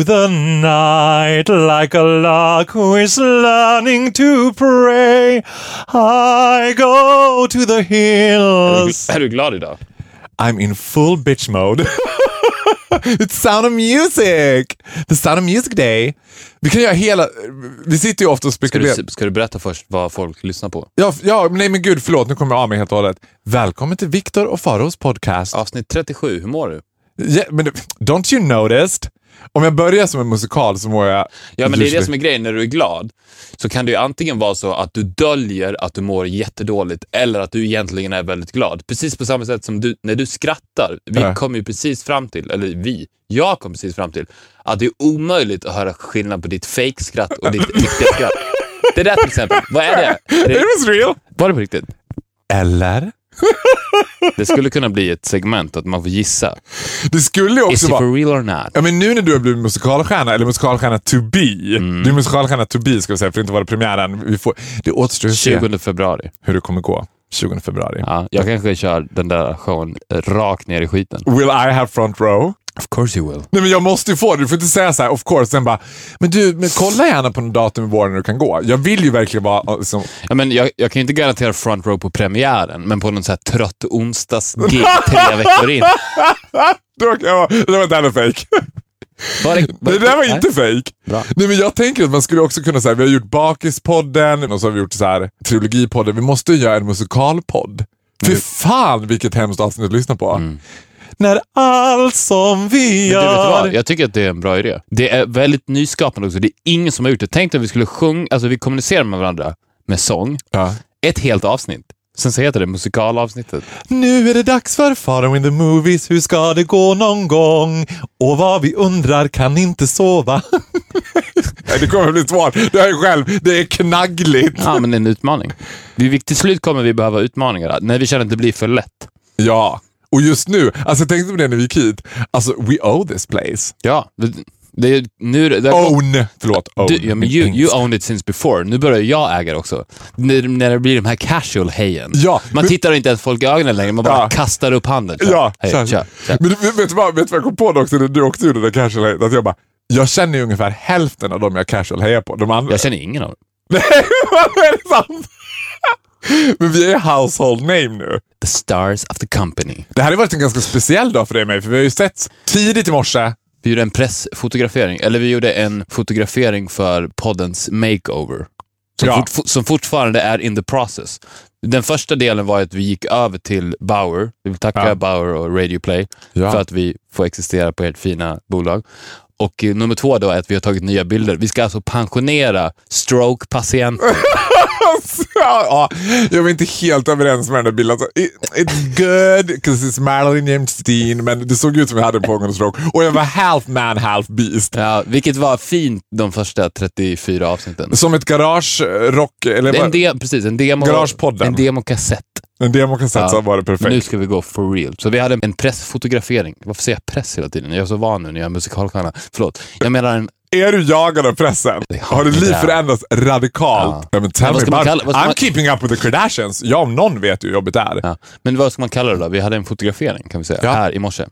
through the night like a lark who is learning to pray. I go to the Är hills. du, är du glad idag? I'm in full bitch mode. It's Sound of Music! The Sound of Music Day. Vi kan göra hela... Vi sitter ju ofta och Ska spekulerar. du, ska du berätta först vad folk lyssnar på? Ja, ja, nej men gud, förlåt. Nu kommer jag av mig helt och hållet. Välkommen till Viktor och Faros podcast. Avsnitt 37, hur mår du? Ja, men don't you noticed? Om jag börjar som en musikal så mår jag... Ja, men det är det som är grejen. När du är glad så kan det ju antingen vara så att du döljer att du mår jättedåligt eller att du egentligen är väldigt glad. Precis på samma sätt som du, när du skrattar. Vi Ja. kom ju precis fram till, eller vi, jag kom precis fram till, att det är omöjligt att höra skillnad på ditt fake-skratt och ditt riktiga skratt. Det där till exempel, vad är det? It det was real! var det på riktigt? Eller? Det skulle kunna bli ett segment att man får gissa. Det skulle ju Is också it vara... for real or not? Ja, men nu när du har blivit musikalstjärna, eller musikalstjärna to be. Mm. Du är musikalstjärna to be ska vi säga, för det inte var det premiären. Vi får, det återstår att se 20 februari. hur det kommer gå. 20 februari. Ja, jag kanske kör den där showen rakt ner i skiten. Will I have front row? Of course you will. Nej men jag måste ju få det. Du får inte säga så här, of course. Sen bara, men du, men kolla gärna på något datum i våren när du kan gå. Jag vill ju verkligen vara liksom, Ja, men jag, jag kan ju inte garantera front row på premiären, men på någon så här trött onsdagsgig tre veckor in. då kan jag vara, det var inte heller fake. Var Det där var inte. Bra. Nej men jag tänker att man skulle också kunna säga, vi har gjort Bakispodden och så har vi gjort så här trilogipodden. Vi måste göra en musikalpodd. Fy fan vilket hemskt avsnitt att lyssna på. När allt som vi. Men du vet vad? gör... Jag tycker att det är en bra idé. Det är väldigt nyskapande också. Det är ingen som har gjort det. Tänk att vi skulle sjunga, alltså vi kommunicerar med varandra med sång. Ja. Ett helt avsnitt. Sen så heter det musikalavsnittet. Nu är det dags för Faro in the movies, hur ska det gå någon gång? Och vad vi undrar kan inte sova. Nej, det kommer bli svårt. Det är själv, det är knaggligt. Ja, men det är en utmaning. Vi, till slut kommer vi behöva utmaningar när vi känner att det blir för lätt. Ja, och just nu, alltså jag tänkte på det när vi gick hit, alltså we owe this place. Ja, det, nu... Det Own, förlåt, own. Du, ja, men you, you owned it since before. Nu börjar jag äga det också. När, när det blir de här casual hejen. Ja, man men- tittar inte ens folk i ögonen längre, man bara Ja. kastar upp handen. Kör, Ja, hej, kör. kör. Men vet, vet, du vad, vet du vad jag kom på då också när du också gjorde det där casual hejet? Att jag bara, jag känner ju ungefär hälften av dem jag casual hejar på. De andra... Jag känner ingen av dem. Nej, vad är det sant? Men vi är household name nu. The stars of the company. Det här har varit en ganska speciell dag för dig och mig, för vi har ju sett tidigt i morse. Vi gjorde en pressfotografering, eller vi gjorde en fotografering för poddens makeover. Som, Ja. fort, som fortfarande är in the process. Den första delen var att vi gick över till Bauer. Vi vill tacka Ja. Bauer och Radio Play Ja. för att vi får existera på ert fina bolag. Och eh, nummer två då är att vi har tagit nya bilder. Vi ska alltså pensionera stroke-patienter. ja, jag var inte helt överens med den där bilden. Alltså, it, it's good, because it's Marilyn James men det såg ut som vi hade en pågående stroke. Och jag var half man, half beast. Ja, vilket var fint de första 34 avsnitten. Som ett garage eh, rock, eller En, de, precis, en, demo, Garagepodden. en demokassett. en demokassett Ja. så var det perfekt. Nu ska vi gå for real. Så vi hade en pressfotografering. Varför säger jag press hela tiden? Jag är så van nu när jag är musikalstjärna. Förlåt. Jag menar en... Är du jagad av pressen? Har ditt liv förändrats radikalt? Ja. Men tell me kalla- I'm man- keeping up with the Kardashians. Jag om någon vet ju hur jobbigt det är. Ja. Men vad ska man kalla det då? Vi hade en fotografering kan vi säga, Ja. här i morse.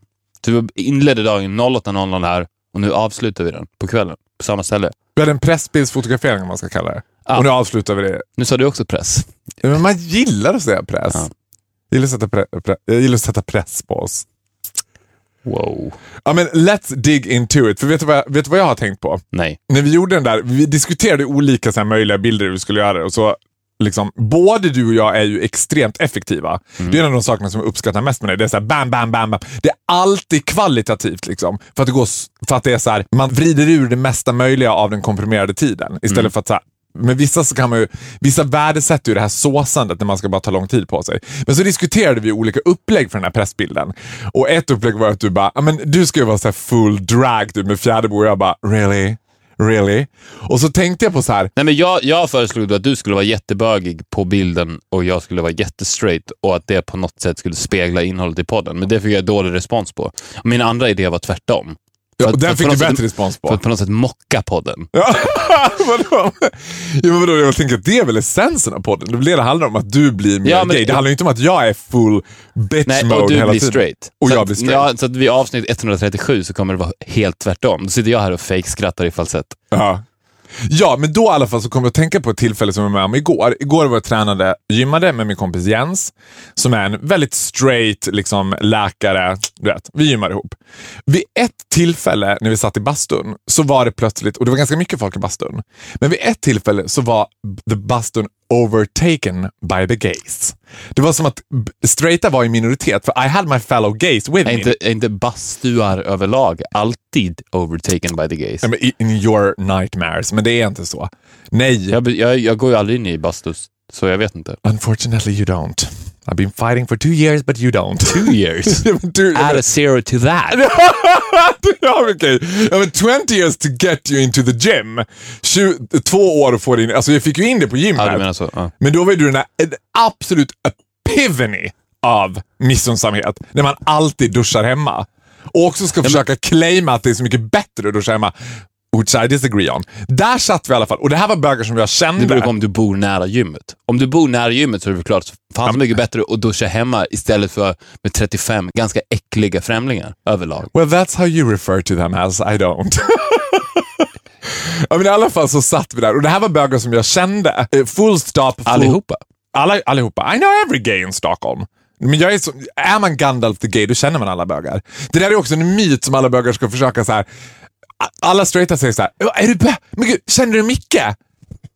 Vi inledde dagen 08.00 här och nu avslutar vi den på kvällen på samma ställe. Vi hade en pressbildsfotografering om man ska kalla det. Ja. Och nu avslutar vi det. Nu sa du också press. Men man gillar att säga press. Ja. Jag, gillar att sätta pre- pre- jag gillar att sätta press på oss. Wow. Ja, men let's dig into it. För vet du, vad jag, vet du vad jag har tänkt på? Nej. När vi gjorde den där, vi diskuterade olika så här, möjliga bilder vi skulle göra och så Liksom, både du och jag är ju extremt effektiva. Mm. Det är en av de sakerna som jag uppskattar mest med dig. Det är så här, bam, bam, bam, bam. Det är alltid kvalitativt. Liksom, för, att det går, för att det är så här, man vrider ur det mesta möjliga av den komprimerade tiden. Istället Mm. för att så här, men vissa, så kan man ju, vissa värdesätter ju det här såsandet när man ska bara ta lång tid på sig. Men så diskuterade vi olika upplägg för den här pressbilden. Och ett upplägg var att du bara, men du ska ju vara så här full drag typ, med fjäderbo och jag bara, really? Really? Och så tänkte jag på så här, Nej, men jag, jag föreslog då att du skulle vara jättebögig på bilden och jag skulle vara jättestraight och att det på något sätt skulle spegla innehållet i podden. Men det fick jag dålig respons på. Min andra idé var tvärtom. Ja, den fick du sätt- bättre respons på. För att på något sätt mocka podden. Ja, vadå? Ja, men vadå? Jag tänker att det är väl essensen av podden. Det blir det handlar om att du blir mer Ja, men- gay. Det handlar ju inte om att jag är full bitch Nej, mode och du hela blir tiden. straight. Och så jag att, blir straight. Ja, så att vid avsnitt 137 så kommer det vara helt tvärtom. Då sitter jag här och fake-skrattar i falsett. Ja ja, men då i alla fall så kommer jag att tänka på ett tillfälle som jag var med om igår. Igår var jag tränade, gymmade med min kompis Jens, som är en väldigt straight liksom, läkare. Du vet, vi gymmar ihop. Vid ett tillfälle när vi satt i bastun så var det plötsligt, och det var ganska mycket folk i bastun, men vid ett tillfälle så var the bastun overtaken by the gays. Det var som att straighta var i minoritet, för I had my fellow gays with Är me. inte, är inte bastuar överlag alltid overtaken by the gays? In your nightmares, men det är inte så. Nej. Jag, jag, jag går ju aldrig in i bastus, så jag vet inte. Unfortunately you don't. I've been fighting for two years but you don't. Two years? Men du, Add a zero to that. ja, men okej. Ja, men 20 years to get you into the gym. 20, två år att få din... Alltså jag fick ju in det på gymmet. Ja, du menar så. Ja. Men då var ju du den där en absolut epivany av missunnsamhet. När man alltid duschar hemma. Och också ska försöka claima att det är så mycket bättre att duscha hemma. Which I disagree on. Där satt vi i alla fall. Och det här var bögar som jag kände. Det beror på om du bor nära gymmet. Om du bor nära gymmet så är det klart fan så mycket bättre att duscha hemma istället för med 35 ganska äckliga främlingar överlag. Well, that's how you refer to them as. I don't. ja, men I alla fall så satt vi där och det här var bögar som jag kände. Eh, Full stop. Full, Allihopa. Alla, allihopa. I know every gay in Stockholm. Men jag är, så, är man Gandalf the gay, då känner man alla bögar. Det där är också en myt som alla bögar ska försöka så här. Alla straighta säger så här, "Ja, är du bög? Men gud, känner du Micke?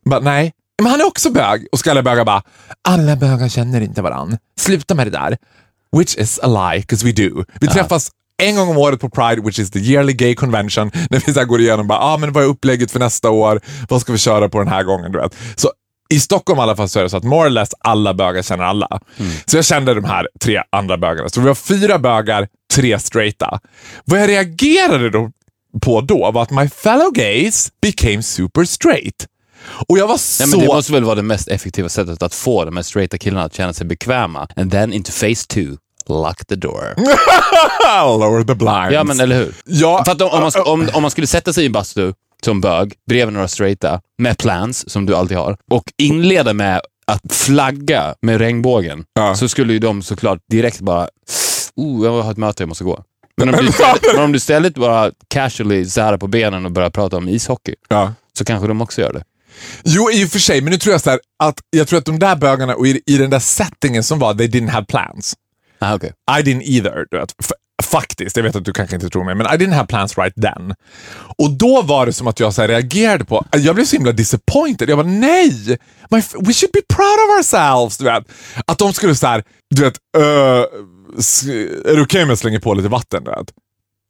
Bara, nej. Men han är också bög. Och så ska alla bögar bara, alla bögar känner inte varann. Sluta med det där. Which is a lie, because we do. Vi träffas en gång om året på Pride, which is the yearly gay convention, när vi så går igenom bara, ah, men vad är upplägget för nästa år? Vad ska vi köra på den här gången? Du vet. Så i Stockholm i alla fall så är det så att more or less alla bögar känner alla. Så jag kände de här tre andra bögarna. Så vi var fyra bögar, tre straighta. Vad jag reagerade då på då var att my fellow gays became super straight. Och jag var så... Nej, men det måste väl vara det mest effektiva sättet att få de här straighta killarna att känna sig bekväma. And then into phase two, lock the door. Lower the blinds. Ja, men eller hur? Ja, För att om, om, man, om, om man skulle sätta sig i en bastu som bög, bredvid några straighta, med plans, som du alltid har, och inleda med att flagga med regnbågen, Ja. så skulle ju de såklart direkt bara, oh, jag har ett möte, jag måste gå. Men om, du istället, men om du istället bara casually särar på benen och börjar prata om ishockey, ja. så kanske de också gör det. Jo, i och för sig, men nu tror jag så här, att jag tror att de där bögarna och i, i den där settingen som var, they didn't have plans. Ah, okay. I didn't either. Du vet. Faktiskt, jag vet att du kanske inte tror mig, men I didn't have plans right then. Och då var det som att jag så här reagerade på, jag blev så himla disappointed. Jag var nej! My, we should be proud of ourselves. Du vet. Att de skulle så här, du vet, uh, är det okej om jag slänger på lite vatten? Du vet?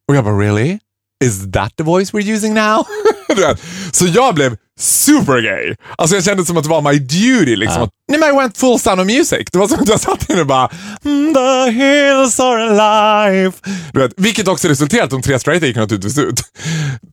Och jag bara really? Is that the voice we're using now? Du vet. så jag blev super gay. Alltså jag kände som att det var my duty. Liksom. Ja. Nej, men I went full sound of music. Det var som att jag satt inne och bara "Mm, The hills are alive. Du vet, vilket också resulterade att de tre straighta gick naturligtvis ut.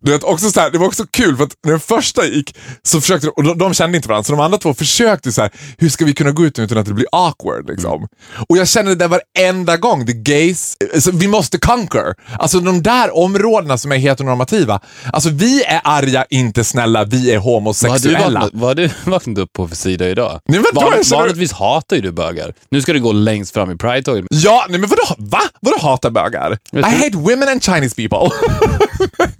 Du vet, också så här, det var också kul för att när den första gick så försökte de, och de, de kände inte varandra, så de andra två försökte så här, hur ska vi kunna gå ut utan att det blir awkward? Liksom. Och jag kände det där varenda gång, the gays, alltså, vi måste conquer. Alltså de där områdena som är heteronormativa. Alltså vi är arga, inte snälla, vi är homosexuella. vad har du vaknat upp på för sida idag? Nej, men då Van, känner- vanligtvis hatar ju du bögar. Nu ska du gå längst fram i Pride-tåget. Ja, nej men vadå? Va? Vadå hata bögar? I hate women and Chinese people.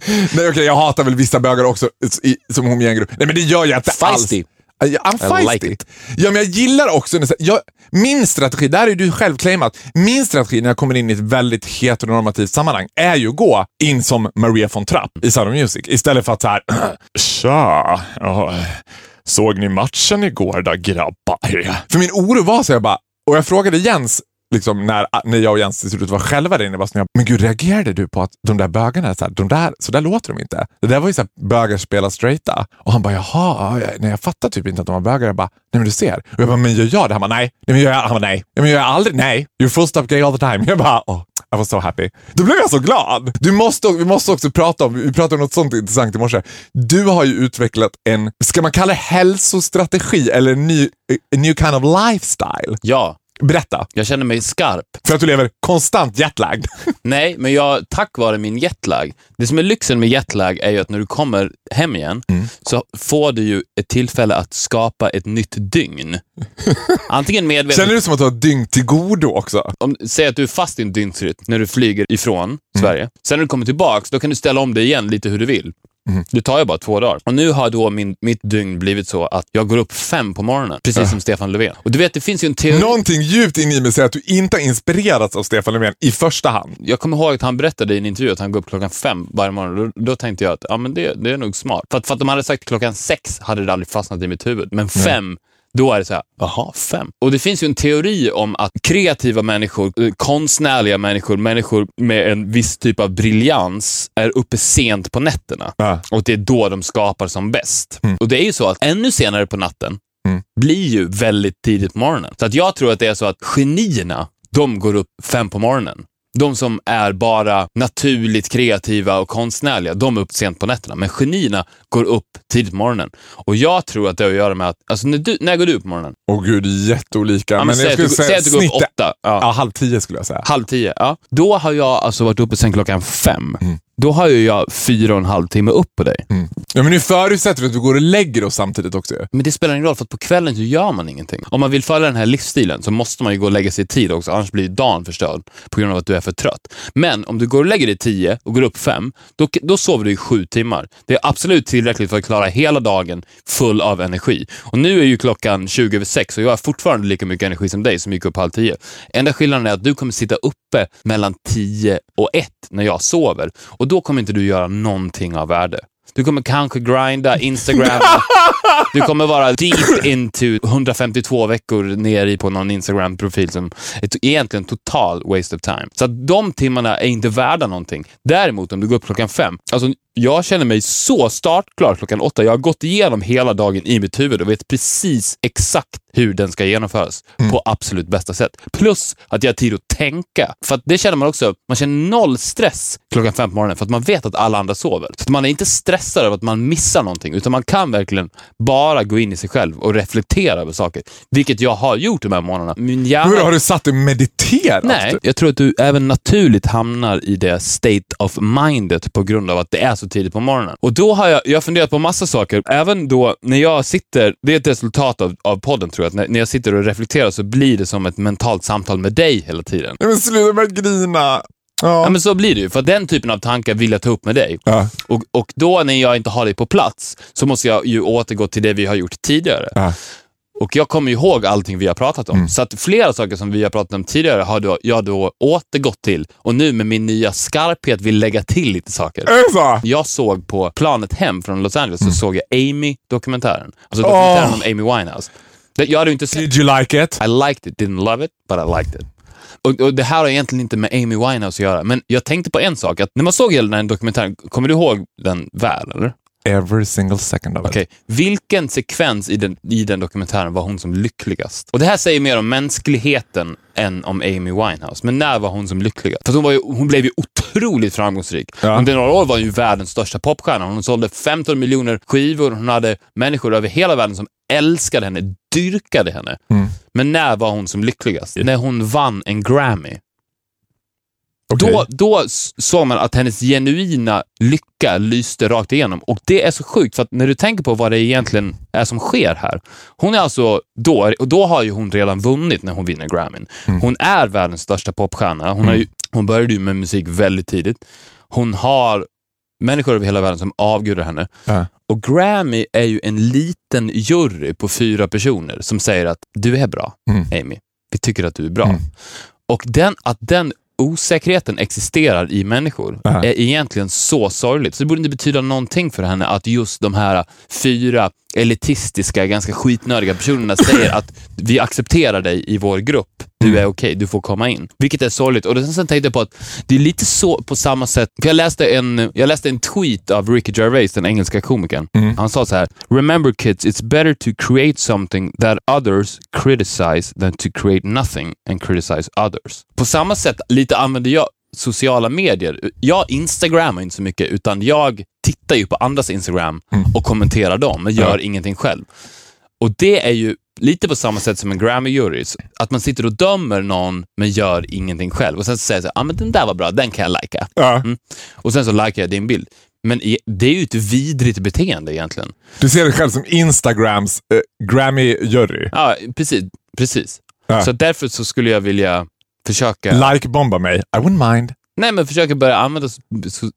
nej okej, jag hatar väl vissa bögar också i, som homogen grupp. Nej men det gör jag inte Feisty. alls. Ja, I'm feisty. like it. Ja, men jag gillar också, jag, min strategi, där är du själv claimat, min strategi när jag kommer in i ett väldigt heteronormativt sammanhang är ju att gå in som Maria von Trapp i Sound of Music istället för att så här, tja, ja, såg ni matchen igår då grabbar? För min oro var så jag bara, och jag frågade Jens, liksom, när, när jag och Jens till slut var själva där inne, var jag, men gud reagerade du på att de där bögarna, så, här, de där, så där låter de inte. Det där var ju så här, bögar spelar straighta. Och han bara, jaha, ja, nej, jag fattar typ inte att de var bögar. Jag bara, nej men du ser. Och jag bara, men gör jag det? Han bara, nej. nej men gör jag? Han bara, nej men gör jag aldrig? Nej. You're full stop gay all the time. Jag bara, oh, I was so happy. Då blev jag så glad. Du måste, vi måste också prata om, vi pratade om något sånt intressant i morse. Du har ju utvecklat en, ska man kalla det hälsostrategi eller en ny, eh, a new kind of lifestyle? Ja, Berätta. Jag känner mig skarp. För att du lever konstant jetlagd. Nej, men jag, tack vare min jetlag. Det som är lyxen med jetlag är ju att när du kommer hem igen så får du ju ett tillfälle att skapa ett nytt dygn. Antingen medvetet... Känner du som att du har dygn till godo också? Om, säg att du är fast i en dygnsrytm när du flyger ifrån Sverige. Sen när du kommer tillbaks, då kan du ställa om det igen lite hur du vill. Det tar ju bara två dagar. Och nu har då min, mitt dygn blivit så att jag går upp fem på morgonen, precis som Stefan Löfven. Och du vet, det finns ju en teori... Någonting djupt in i mig säger att du inte har inspirerats av Stefan Löfven i första hand. Jag kommer ihåg att han berättade i en intervju att han går upp klockan fem varje morgon. Då, då tänkte jag att ja, men det, det är nog smart. För att, för att de hade sagt klockan sex hade det aldrig fastnat i mitt huvud. Men fem, då är det så här, jaha, fem. Och det finns ju en teori om att kreativa människor, eh, konstnärliga människor, människor med en viss typ av briljans är uppe sent på nätterna. Ja. Och det är då de skapar som bäst. Och det är ju så att ännu senare på natten blir ju väldigt tidigt på morgonen. Så att jag tror att det är så att genierna, de går upp fem på morgonen. De som är bara naturligt kreativa och konstnärliga, de är upp sent på nätterna. Men genierna går upp tidigt på morgonen. Och jag tror att det har att göra med att, alltså när, du, när går du upp på morgonen? Åh gud, jätteolika. Ja, men säg, att du, säg att du går upp åtta. Ja. Ja, halv tio skulle jag säga. Halv tio, ja. Då har jag alltså varit uppe sen klockan fem. Då har ju jag fyra och en halv timme upp på dig. Ja, men nu förutsätter du att du går och lägger oss samtidigt också. Men det spelar ingen roll, för att på kvällen så gör man ingenting. Om man vill följa den här livsstilen så måste man ju gå och lägga sig i tid också, annars blir dagen förstörd på grund av att du är för trött. Men om du går och lägger dig tio och går upp fem, då, då sover du i sju timmar. Det är absolut tillräckligt för att klara hela dagen full av energi. Och nu är ju klockan 20 över sex och jag har fortfarande lika mycket energi som dig som gick upp halv tio. Enda skillnaden är att du kommer sitta uppe mellan tio och ett när jag sover och då kommer inte du göra någonting av värde. Du kommer kanske grinda, instagramma. Du kommer vara deep into 152 veckor ner i på någon Instagram-profil som är egentligen total waste of time. Så att de timmarna är inte värda någonting. Däremot om du går upp klockan fem, alltså jag känner mig så startklar klockan åtta. Jag har gått igenom hela dagen i mitt huvud och vet precis exakt hur den ska genomföras på absolut bästa sätt. Plus att jag har tid att tänka. För att det känner man också, man känner noll stress klockan fem på morgonen för att man vet att alla andra sover. Så att man är inte stressad över att man missar någonting, utan man kan verkligen bara gå in i sig själv och reflektera över saker. Vilket jag har gjort de här månaderna. Min hjärna... Hur har du satt dig och mediterat? Nej, jag tror att du även naturligt hamnar i det state of mindet på grund av att det är så tidigt på morgonen. Och då har jag, jag funderat på massa saker. Även då när jag sitter, det är ett resultat av, av podden tror jag, när, när jag sitter och reflekterar så blir det som ett mentalt samtal med dig hela tiden. Men sluta med att grina. Ja, Ja. men så blir det ju, för den typen av tankar vill jag ta upp med dig. Ja. Och, och då när jag inte har dig på plats så måste jag ju återgå till det vi har gjort tidigare. Ja. Och jag kommer ihåg allting vi har pratat om. Så att flera saker som vi har pratat om tidigare har då, jag då återgått till och nu med min nya skarphet vill lägga till lite saker. Så? Jag såg på planet hem från Los Angeles så såg jag Amy-dokumentären. Alltså dokumentären Åh. om Amy Winehouse. Jag hade inte sett Did you like it? i liked it, didn't love it, but I liked it. Och, och Det här har egentligen inte med Amy Winehouse att göra, men jag tänkte på en sak. Att när man såg hela den här dokumentären, kommer du ihåg den väl? Eller? Every single second of it. Vilken sekvens i den, i den dokumentären var hon som lyckligast? Och Det här säger mer om mänskligheten än om Amy Winehouse. Men när var hon som lyckligast? För hon, var ju, hon blev ju otroligt framgångsrik. Ja. Under några år var hon ju världens största popstjärna. Hon sålde 15 miljoner skivor. Hon hade människor över hela världen som älskade henne, dyrkade henne. Mm. Men när var hon som lyckligast? När hon vann en Grammy. Okej. Då, då såg man att hennes genuina lycka lyste rakt igenom. Och det är så sjukt, för att när du tänker på vad det egentligen är som sker här. Hon är alltså då, och då har ju hon redan vunnit när hon vinner Grammyn. Hon är världens största popstjärna. Hon, har ju, hon började ju med musik väldigt tidigt. Hon har människor över hela världen som avgudar henne. Ja. Och Grammy är ju en liten jury på fyra personer som säger att du är bra, Mm. Amy. Vi tycker att du är bra. Mm. Och den, att den osäkerheten existerar i människor Ja. är egentligen så sorgligt. Så det borde inte betyda någonting för henne att just de här fyra elitistiska, ganska skitnödiga personerna säger att vi accepterar dig i vår grupp. Du är okej, du får komma in. Vilket är sorgligt. Och sen tänkte jag på att det är lite så på samma sätt. För jag läste en, jag läste en tweet av Ricky Gervais, den engelska komikern. Han sa så här. Remember kids, it's better to create something that others criticize than to create nothing and criticize others. På samma sätt lite använder jag sociala medier. Jag instagrammar inte så mycket, utan jag tittar ju på andras Instagram och kommenterar dem, men gör Ja. ingenting själv. Och det är ju lite på samma sätt som en Grammy-jury. Att man sitter och dömer någon men gör ingenting själv. Och sen så säger jag ah, men den där var bra, den kan jag lajka. Ja. Mm. Och sen så likar jag din bild. Men det är ju ett vidrigt beteende egentligen. Du ser dig själv som Instagrams eh, Grammy-jury. Ja, precis. precis. Ja. Så därför så skulle jag vilja försöka... Like-bomba mig. I wouldn't mind. Nej, men försöka börja använda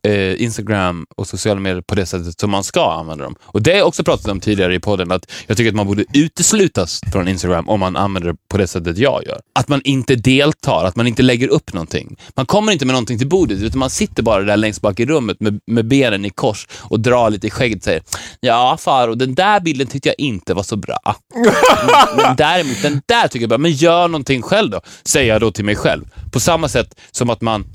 eh, Instagram och sociala medier på det sättet som man ska använda dem. Och Det har jag också pratat om tidigare i podden, att jag tycker att man borde uteslutas från Instagram om man använder det på det sättet jag gör. Att man inte deltar, att man inte lägger upp någonting. Man kommer inte med någonting till bordet, utan man sitter bara där längst bak i rummet med, med benen i kors och drar lite i skägget och säger Ja, Faro, den där bilden tyckte jag inte var så bra. Men, men däremot, den där tycker jag är bra. Men gör någonting själv då, säger jag då till mig själv. På samma sätt som att man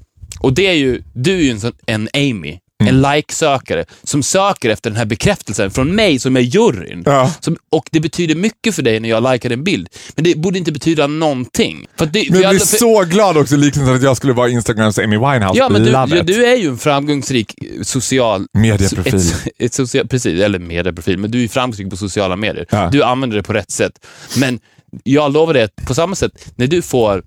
och det är ju, du är ju en, sån, en Amy, Mm. en like-sökare som söker efter den här bekräftelsen från mig som är juryn. Ja. Som, och det betyder mycket för dig när jag likar en bild. Men det borde inte betyda någonting. För det, för Men jag jag- blir för- så glad också liknelsen att jag skulle vara Instagrams Amy Winehouse. Ja, men du, ja, du är ju en framgångsrik eh, social... Medieprofil. Ett, ett social, precis, eller medieprofil, men du är framgångsrik på sociala medier. Ja. Du använder det på rätt sätt. Men jag lovar dig att på samma sätt, när du får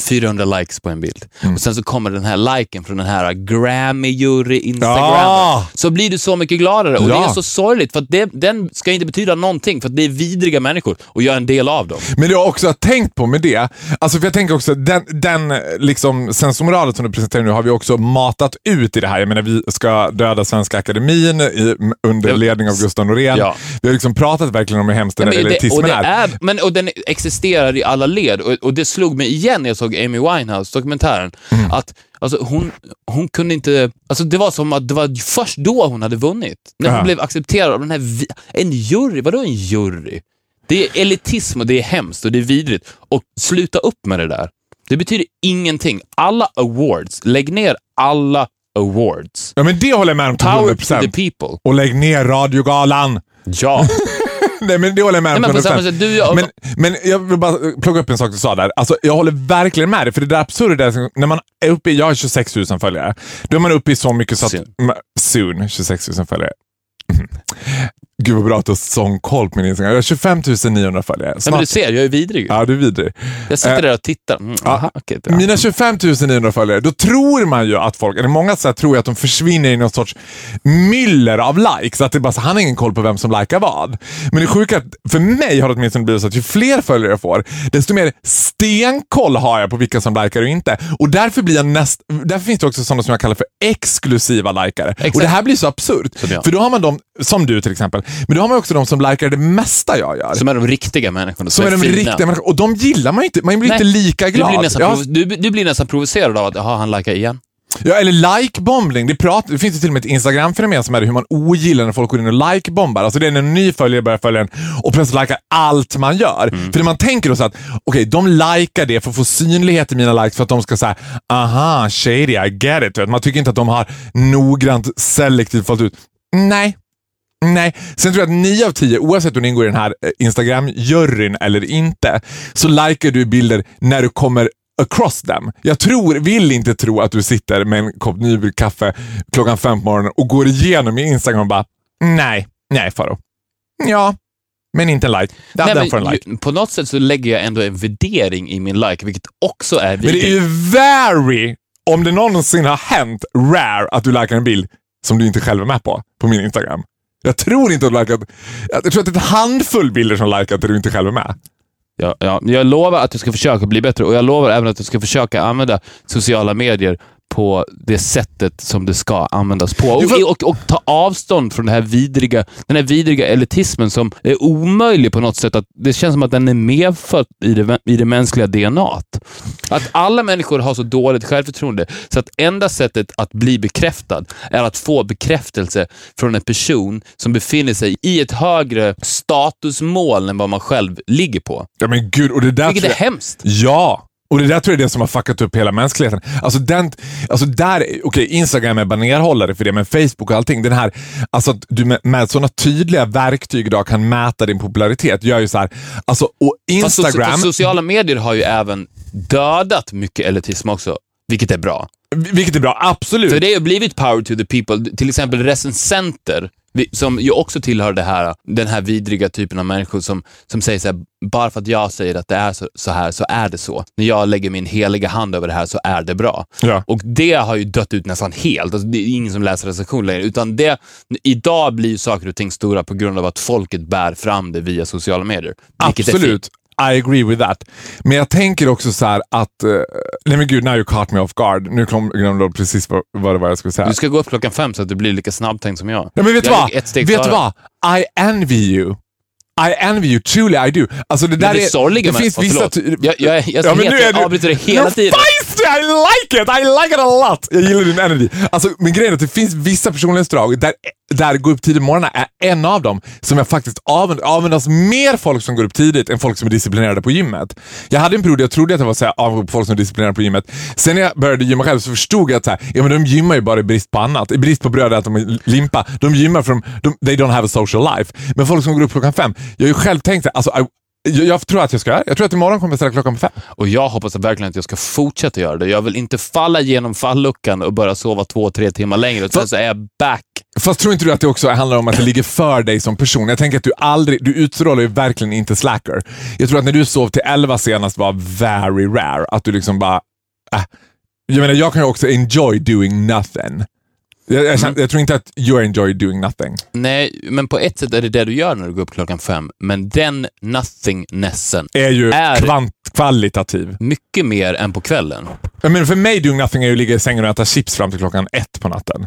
400 likes på en bild Mm. och sen så kommer den här liken från den här Grammy-jury Instagram Ja. så blir du så mycket gladare. Och Ja. det är så sorgligt för det, den ska inte betyda någonting för att det är vidriga människor och jag är en del av dem. Men det jag också har tänkt på med det, alltså för jag tänker också den, den liksom sensomoralen som du presenterar nu har vi också matat ut i det här. Jag menar vi ska döda Svenska Akademin i, under ledning av Gustav Norén. Ja. Vi har liksom pratat verkligen om hur hemskt den Ja, här men det, och, elitismen det är. är, men, och den existerar i alla led och, och det slog mig igen jag såg Amy Winehouse-dokumentären. Mm. Att alltså, hon, hon kunde inte... Alltså, det var som att det var först då hon hade vunnit. När hon Ja. blev accepterad av den här... En jury? Vadå en jury? Det är elitism och det är hemskt och det är vidrigt. Och sluta upp med det där. Det betyder ingenting. Alla awards, lägg ner alla awards. Ja men det håller jag med om till Power to 100%. the people. Och lägg ner radiogalan. Ja. Nej men det håller jag med om Nej, men till på 100%. samma sätt, du, jag, Men, men jag vill bara plocka upp en sak du sa där. Alltså, jag håller verkligen med dig, för det där absurda är när man är uppe i, jag har 26 000 följare, då är man uppe i så mycket så att... Soon. Soon, 26 000 följare. Gud vad bra att du har sån koll på min Instagram. Jag har 25 900 följare. Nej, men Snart, du ser, jag är vidrig. ja, du är vidrig. Jag sitter Eh, där och tittar. Mm, ja, aha, ja. Mina 25 900 följare, då tror man ju att folk, eller många här, tror ju att de försvinner i någon sorts myller av likes. Att det bara så, han har ingen koll på vem som likar vad. Men det sjuka att för mig har det åtminstone blivit så att ju fler följare jag får, desto mer stenkoll har jag på vilka som likar och inte. Och därför blir jag näst, därför finns det också sådana som jag kallar för exklusiva likare. Exakt. Och det här blir så absurt. Jag. För då har man de, som du till exempel, men då har man också de som likar det mesta jag gör. Som är de riktiga människorna. Som är de fina. riktiga människorna. Och de gillar man ju inte. Man blir Nej, inte lika glad. Du blir, nästan provo- du, du blir nästan provocerad av att jaha, han likar igen. Ja, eller like-bombning. Det, prat- det finns ju till och med ett Instagram-fenomen som är hur man ogillar när folk går in och like-bombar. Alltså det är när en ny följare börjar följa en och plötsligt likar allt man gör. För det man tänker då så att, okej, de likar det för att få synlighet i mina likes för att de ska säga aha, shady, I get it. Man tycker inte att de har noggrant selektivt valt ut. Nej. Nej, sen tror jag att 9 av 10, oavsett om du ingår i den här eh, Instagram-juryn eller inte, så likar du bilder när du kommer across them. Jag tror, vill inte tro att du sitter med en kopp nybryggt kaffe klockan fem på morgonen och går igenom i Instagram och bara nej, nej Faro. Ja, men inte en like. Den, Nej, den får en like. ju- På något sätt så lägger jag ändå en värdering i min like, vilket också är Men det är ju very, om det någonsin har hänt, rare att du likar en bild som du inte själv är med på, på min Instagram. Jag tror inte att du likat, jag tror att det är en handfull bilder som likat där du inte själv är med. Ja, ja, jag lovar att jag ska försöka bli bättre och jag lovar även att jag ska försöka använda sociala medier på det sättet som det ska användas på. Och, får- och, och ta avstånd från det här vidriga, den här vidriga elitismen som är omöjlig på något sätt. Att det känns som att den är medfödd i det, i det mänskliga DNAt. Att alla människor har så dåligt självförtroende så att enda sättet att bli bekräftad är att få bekräftelse från en person som befinner sig i ett högre statusmål än vad man själv ligger på. Ja men gud, och det där Vilket är jag, hemskt. Ja! Och det där tror jag är det som har fuckat upp hela mänskligheten. Alltså, den, alltså där, okej Instagram är banerhållare för det, men Facebook och allting. Den här, alltså att du med, med sådana tydliga verktyg idag kan mäta din popularitet gör ju så här, alltså och Fast so- Instagram, fast sociala medier har ju även dödat mycket elitism också, vilket är bra. vilket är bra, absolut. För det har blivit power to the people. Till exempel recensenter som ju också tillhör det här, den här vidriga typen av människor som, som säger så här, bara för att jag säger att det är så, så här, så är det så. När jag lägger min heliga hand över det här så är det bra. Ja. Och det har ju dött ut nästan helt. Alltså, det är ingen som läser recensioner längre. Utan det, idag blir saker och ting stora på grund av att folket bär fram det via sociala medier. Absolut. I agree with that. Men jag tänker också så här att... Uh, nej men gud, now you caught me off guard. Nu glömde jag precis vad, vad det var jag skulle säga. Du ska gå upp klockan fem så att du blir lika snabbtänkt som jag. Ja, men vet du vad? Vet vad? I envy you. I envy you, truly I do. Alltså det där Men det är... sorgliga det med... finns vissa... Jag, jag, jag, jag, Ja, men nu är jag du- avbryter dig hela tiden. Alltså, I like it! I like it a lot! Jag gillar din energy. Alltså, men grejen är att det finns vissa personlighetsdrag där, där gå upp tidigt på morgonen är en av dem som jag faktiskt avund, avundas mer folk som går upp tidigt än folk som är disciplinerade på gymmet. Jag hade en period där jag trodde att jag var så här, avundsjuk på folk som är disciplinerade på gymmet. Sen när jag började gymma själv så förstod jag att så här, ja, men de gymmar ju bara i brist på annat. I brist på bröd att de limpa. De gymmar för de, they don't have a social life. Men folk som går upp klockan fem, jag har ju själv tänkt att alltså, I, jag, jag tror att jag ska, jag tror att imorgon kommer jag ställa klockan på fem. Och jag hoppas verkligen att jag ska fortsätta göra det. Jag vill inte falla genom falluckan och börja sova två, tre timmar längre. Sen så är jag back. Fast tror inte du att det också handlar om att det ligger för dig som person? Jag tänker att du aldrig, du utstrålar ju verkligen inte slacker. Jag tror att när du sov till 11 senast var very rare. Att du liksom bara, äh. Jag menar, jag kan ju också enjoy doing nothing. Jag, jag, känner, jag tror inte att you enjoy doing nothing. Nej, men på ett sätt är det det du gör när du går upp klockan fem. Men den nothingness-en Är ju Är- kvant, kvalitativ. mycket mer än på kvällen. Jag menar, för mig doing nothing är ju att ligga i sängen och äta chips fram till klockan ett på natten.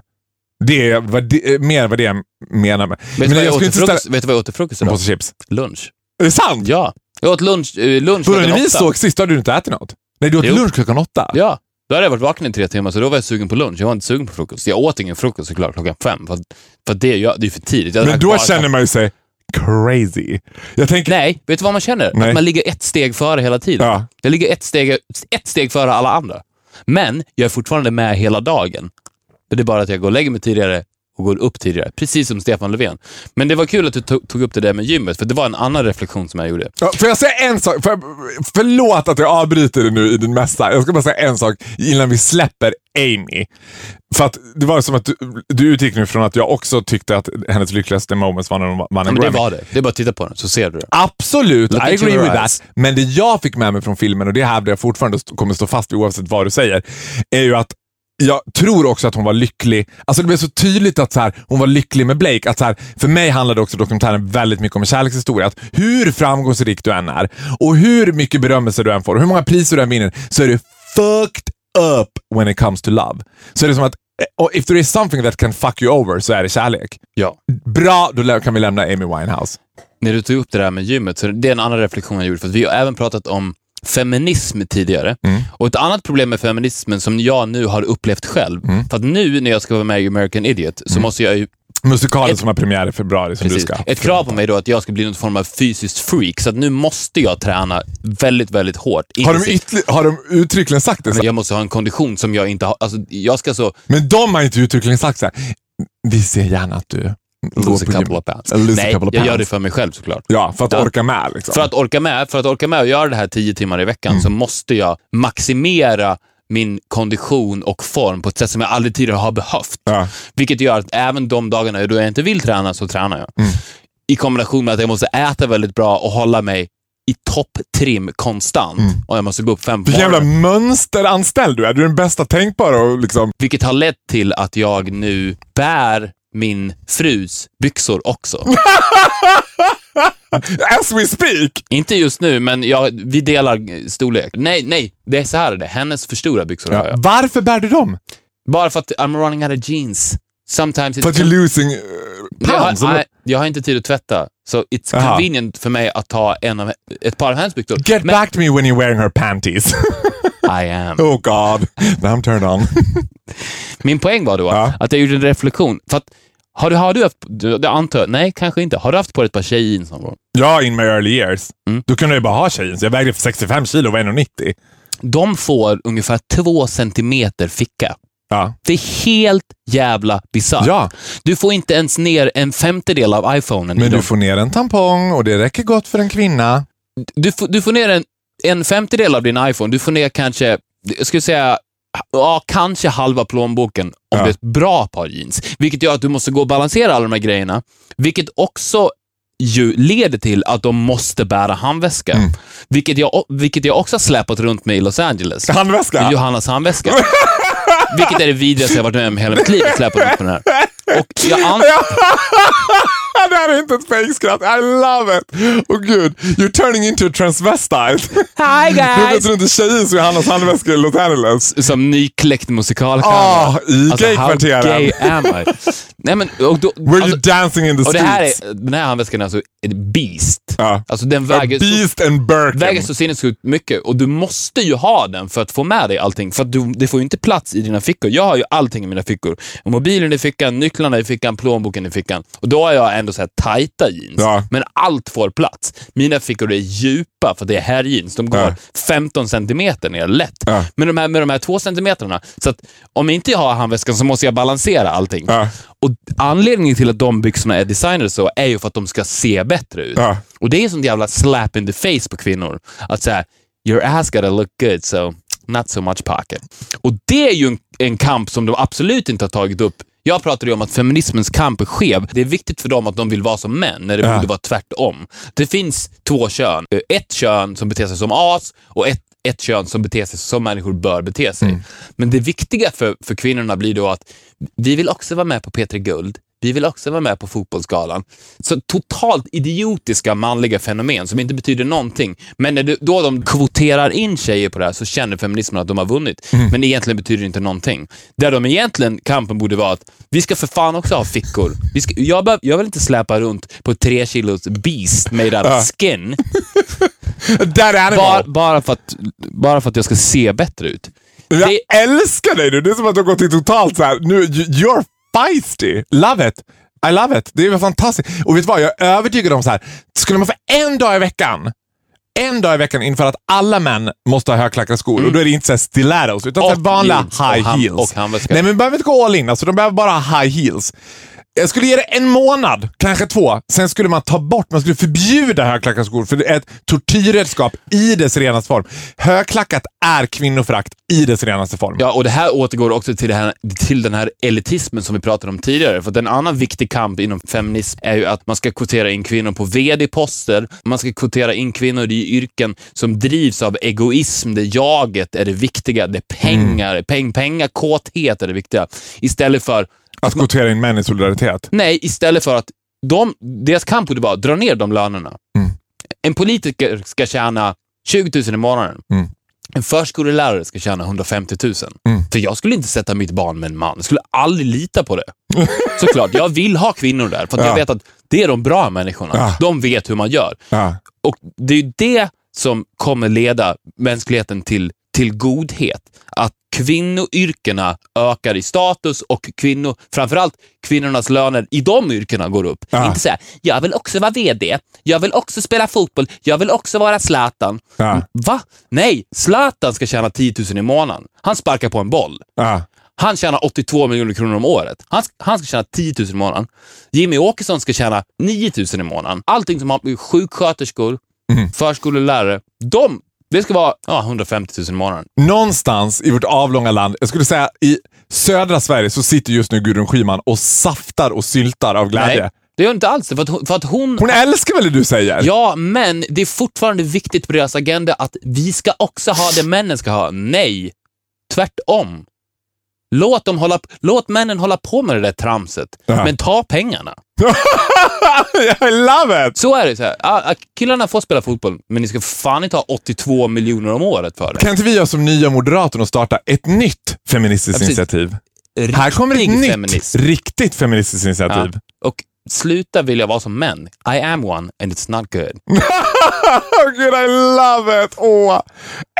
Det är vad det, mer vad det jag menar med. Vet du vad jag till ställa vet du vad jag åt till frukost en idag? påse chips. Lunch. Är det sant? Ja. Jag åt lunch, eh, lunch Började vi såg sist, hade du inte ätit något? Nej, du åt Jo. lunch klockan åtta? Ja. Då hade jag varit vaken i tre timmar, så då var jag sugen på lunch. Jag var inte sugen på frukost. Jag åt ingen frukost såklart klockan fem, för, för det, jag, det är för tidigt. Jag Men då bara känner man ju sig crazy. Jag tänker... Nej, vet du vad man känner? Nej. Att man ligger ett steg före hela tiden. Ja. Jag ligger ett steg, ett steg före alla andra. Men jag är fortfarande med hela dagen. Det är bara att jag går och lägger mig tidigare och går upp tidigare. Precis som Stefan Löfven. Men det var kul att du tog, tog upp det där med gymmet, för det var en annan reflektion som jag gjorde. Ja, Får jag säga en sak? Jag, förlåt att jag avbryter dig nu i din mässa. Jag ska bara säga en sak innan vi släpper Amy. För att det var som att du, du utgick nu från att jag också tyckte att hennes lyckligaste moments var när hon vann Ja, en det Grammy. var det. Det är bara att titta på den, så ser du det. Absolut, Look I agree with eyes. that. Men det jag fick med mig från filmen, och det hävdar jag fortfarande st- kommer stå fast vid oavsett vad du säger, är ju att jag tror också att hon var lycklig. Alltså det blev så tydligt att så här, hon var lycklig med Blake. Att så här, för mig handlade också dokumentären väldigt mycket om en kärlekshistoria. Att hur framgångsrik du än är och hur mycket berömmelse du än får och hur många priser du än vinner så är du fucked up when it comes to love. Så är det som att eh, if there is something that can fuck you over så är det kärlek. Ja. Bra, då kan vi lämna Amy Winehouse. När du tog upp det där med gymmet, så det är en annan reflektion jag gjorde. För att vi har även pratat om feminism tidigare. Mm. Och ett annat problem med feminismen som jag nu har upplevt själv, Mm. för att nu när jag ska vara med i American Idiot så måste jag ju Musikalen Ett- som har premiär i februari som Precis. du ska. Ett krav på mig då att jag ska bli någon form av fysiskt freak, så att nu måste jag träna väldigt, väldigt hårt. Har de, har de uttryckligen sagt det? Så? Jag måste ha en kondition som jag inte har. Alltså, jag ska så... Men de har inte uttryckligen sagt så här. Vi ser gärna att du Lose a couple gym." of pounds. Nej, of jag gör det för mig själv såklart. Ja, för att Ja. orka med. Liksom. För att orka med, för att orka med och göra det här tio timmar i veckan Mm. så måste jag maximera min kondition och form på ett sätt som jag aldrig tidigare har behövt. Ja. Vilket gör att även de dagarna då jag inte vill träna så tränar jag. Mm. I kombination med att jag måste äta väldigt bra och hålla mig i topptrim konstant. Och jag måste gå upp fem Vilken jävla mönsteranställd du är. Du är den bästa tänkbara. Och liksom. Vilket har lett till att jag nu bär min frus byxor också. As we speak! Inte just nu, men jag, vi delar eh, storlek. Nej, nej, det är så här är det. Hennes för stora byxor har Ja. jag. Varför bär du dem? Bara för att I'm running out of jeans. Sometimes it's... you're losing uh, jag, pounds? har, eller? nej, jag har inte tid att tvätta, så it's Jaha. convenient för mig att ta en av, ett par av hennes byxor. Get Men back to me when you're wearing her panties. I am. oh god, now I'm turned on. Min poäng var då Ja. att jag gjorde en reflektion. För att, har du, har du haft, det antar jag, nej kanske inte. Har du haft på dig ett par tjejjeans någon gång? ja, in my early years. Mm. Då kunde jag ju bara ha tjejen, så jag vägde 65 kilo och var 1,90. De får ungefär två centimeter ficka. Ja. Det är helt jävla bisarrt. ja, Du får inte ens ner en femtedel av iPhonen men dem. du får ner en tampong och det räcker gott för en kvinna. du, får, du får ner en, en femtedel av din iPhone. Du får ner kanske, jag skulle säga ja, kanske halva plånboken om Ja. det är ett bra par jeans. Vilket gör att du måste gå och balansera alla de här grejerna. Vilket också ju leder till att de måste bära handväska. Mm. Vilket, jag, vilket jag också har släpat runt med i Los Angeles. Handväska? Johannas handväska. Vilket är det vidrigaste jag varit med om hela mitt liv, att släpa runt med den här. Och jag an- det här är inte ett fejkskratt. I love it! Åh gud, you're turning into a transvestite. Hi Du vet runt en tjej som Johannas handväska i Los Angeles. som nykläckt musikalstjärna. Ah, i Alltså, how gaykvarteren. gay am I? Nej, men, och då, Were alltså, you dancing in the och det streets? här är, den här handväskan är alltså en beast. Ja. Alltså den A väger så, beast and Birkin. väger så sinnessjukt mycket och du måste ju ha den för att få med dig allting. För att du, det får ju inte plats i dina fickor. Jag har ju allting i mina fickor. Mobilen i fickan, nycklarna i fickan, plånboken i fickan. Och då har jag ändå så här tajta jeans. Ja. Men allt får plats. Mina fickor är djupa för det är herrjeans. De går Ja. 15 centimeter ner lätt. Ja. Men de här, med de här två centimeterna, så att om inte jag har handväskan så måste jag balansera allting. Ja. Och Anledningen till att de byxorna är designade så är ju för att de ska se bättre ut. Och det är sånt jävla slap in the face på kvinnor. Att säga, your ass gotta look good so not so much pocket. Och det är ju en, en kamp som de absolut inte har tagit upp. Jag pratade ju om att feminismens kamp är skev. Det är viktigt för dem att de vill vara som män, när det Ja. borde vara tvärtom. Det finns två kön. Ett kön som beter sig som as och ett, ett kön som beter sig som människor bör bete sig. Men det viktiga för, för kvinnorna blir då att vi vill också vara med på P3 Guld. Vi vill också vara med på Fotbollsgalan. Så totalt idiotiska manliga fenomen som inte betyder någonting. Men när det, då de kvoterar in tjejer på det här så känner feminismen att de har vunnit. Men egentligen betyder det inte någonting. Där de egentligen, kampen borde vara att vi ska för fan också ha fickor. Vi ska, jag, behöv, jag vill inte släpa runt på tre kilos beast made out of skin. Bara, bara, för att, bara för att jag ska se bättre ut. Jag det- älskar dig nu. Det är som att du har gått till totalt så här. Nu, you- you're feisty. Love it. I love it. Det är fantastiskt. Och vet du vad? Jag är övertygad om så här. Skulle man för en dag i veckan en dag i veckan inför att alla män måste ha högklackade skor och då är det inte så stilettos utan så Och vanliga jeans och high heels. och. Nej men vi behöver inte gå all in, alltså, de behöver bara ha high heels. Jag skulle ge det en månad, kanske två. Sen skulle man ta bort, man skulle förbjuda högklackade skor för det är ett tortyrredskap i dess renaste form. Högklackat är kvinnoförakt i dess renaste form. Ja, och det här återgår också till, det här, till den här elitismen som vi pratade om tidigare. För att en annan viktig kamp inom feminism är ju att man ska kvotera in kvinnor på vd-poster. Man ska kvotera in kvinnor i yrken som drivs av egoism, där jaget är det viktiga, det är pengar, peng, pengar, kåthet är det viktiga. Istället för, att kvotera in män i solidaritet. nej, istället för att de, deras kamp borde vara dra ner de lönerna. Mm. En politiker ska tjäna 20 000 i månaden. Mm. En förskollärare ska tjäna 150 000. Mm. För jag skulle inte sätta mitt barn med en man. Jag skulle aldrig lita på det. Såklart, jag vill ha kvinnor där. För att Ja. jag vet att det är de bra människorna. Ja. De vet hur man gör. Ja. Och det är det som kommer leda mänskligheten till, till godhet. Att kvinnoyrkena ökar i status och kvinnor, framförallt kvinnornas löner i de yrkena går upp. Ja. Inte säga, jag vill också vara VD, jag vill också spela fotboll, jag vill också vara Zlatan. Ja. Va? Nej, Zlatan ska tjäna 10 000 i månaden. Han sparkar på en boll. Ja. Han tjänar 82 miljoner kronor om året. Han, han ska tjäna 10 000 i månaden. Jimmy Åkesson ska tjäna 9 000 i månaden. Allting som har med sjuksköterskor, Mm. förskolelärare, de, det ska vara ja, 150 000 i månaden. Någonstans i vårt avlånga land, jag skulle säga i södra Sverige, så sitter just nu Gudrun Schyman och saftar och syltar av glädje. Nej, det gör inte alls det. För att, hon- för att hon... Hon älskar väl det du säger? Ja, men det är fortfarande viktigt på deras agenda att vi ska också ha det männen ska ha. Nej, tvärtom. Låt, dem hålla, låt männen hålla på med det där tramset, Ja. men ta pengarna. I love it! Så är det. Så här. Killarna får spela fotboll, men ni ska fan inte ha 82 miljoner om året för det. Kan inte vi göra som nya Moderaterna och starta ett nytt feministiskt Ja, initiativ? Här kommer ett Riktig nytt, feminism. riktigt feministiskt Ja. initiativ. Och sluta vilja vara som män. I am one and it's not good. oh, Gud, I love it! Åh,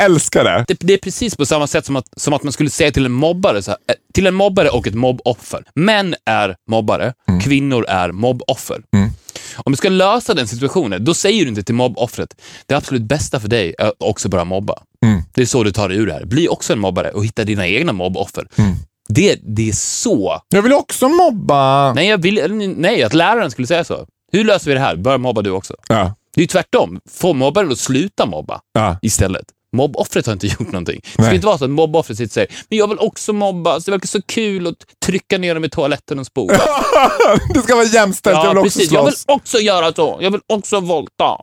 älskar det. Det, det är precis på samma sätt som att, som att man skulle säga till en mobbare, så här, eh, till en mobbare och ett mobboffer. Män är mobbare, kvinnor är mobboffer. Mm. Om du ska lösa den situationen, då säger du inte till mobboffret, det absolut bästa för dig är att också börja mobba. Mm. Det är så du tar dig ur det här. Bli också en mobbare och hitta dina egna mobboffer. Mm. Det, det är så. Jag vill också mobba. Nej, jag vill, nej, att läraren skulle säga så. Hur löser vi det här? Börja mobba du också. Ja, Det är ju tvärtom. Få mobbaren att sluta mobba ja. istället. Mobboffret har inte gjort någonting. Det ska inte vara så att mobboffret sitter och säger men jag vill också mobbas, det verkar så kul att trycka ner dem i toaletten och spola. det ska vara jämställt, jag ja, vill också precis. Jag vill slåss. också göra så. Jag vill också volta.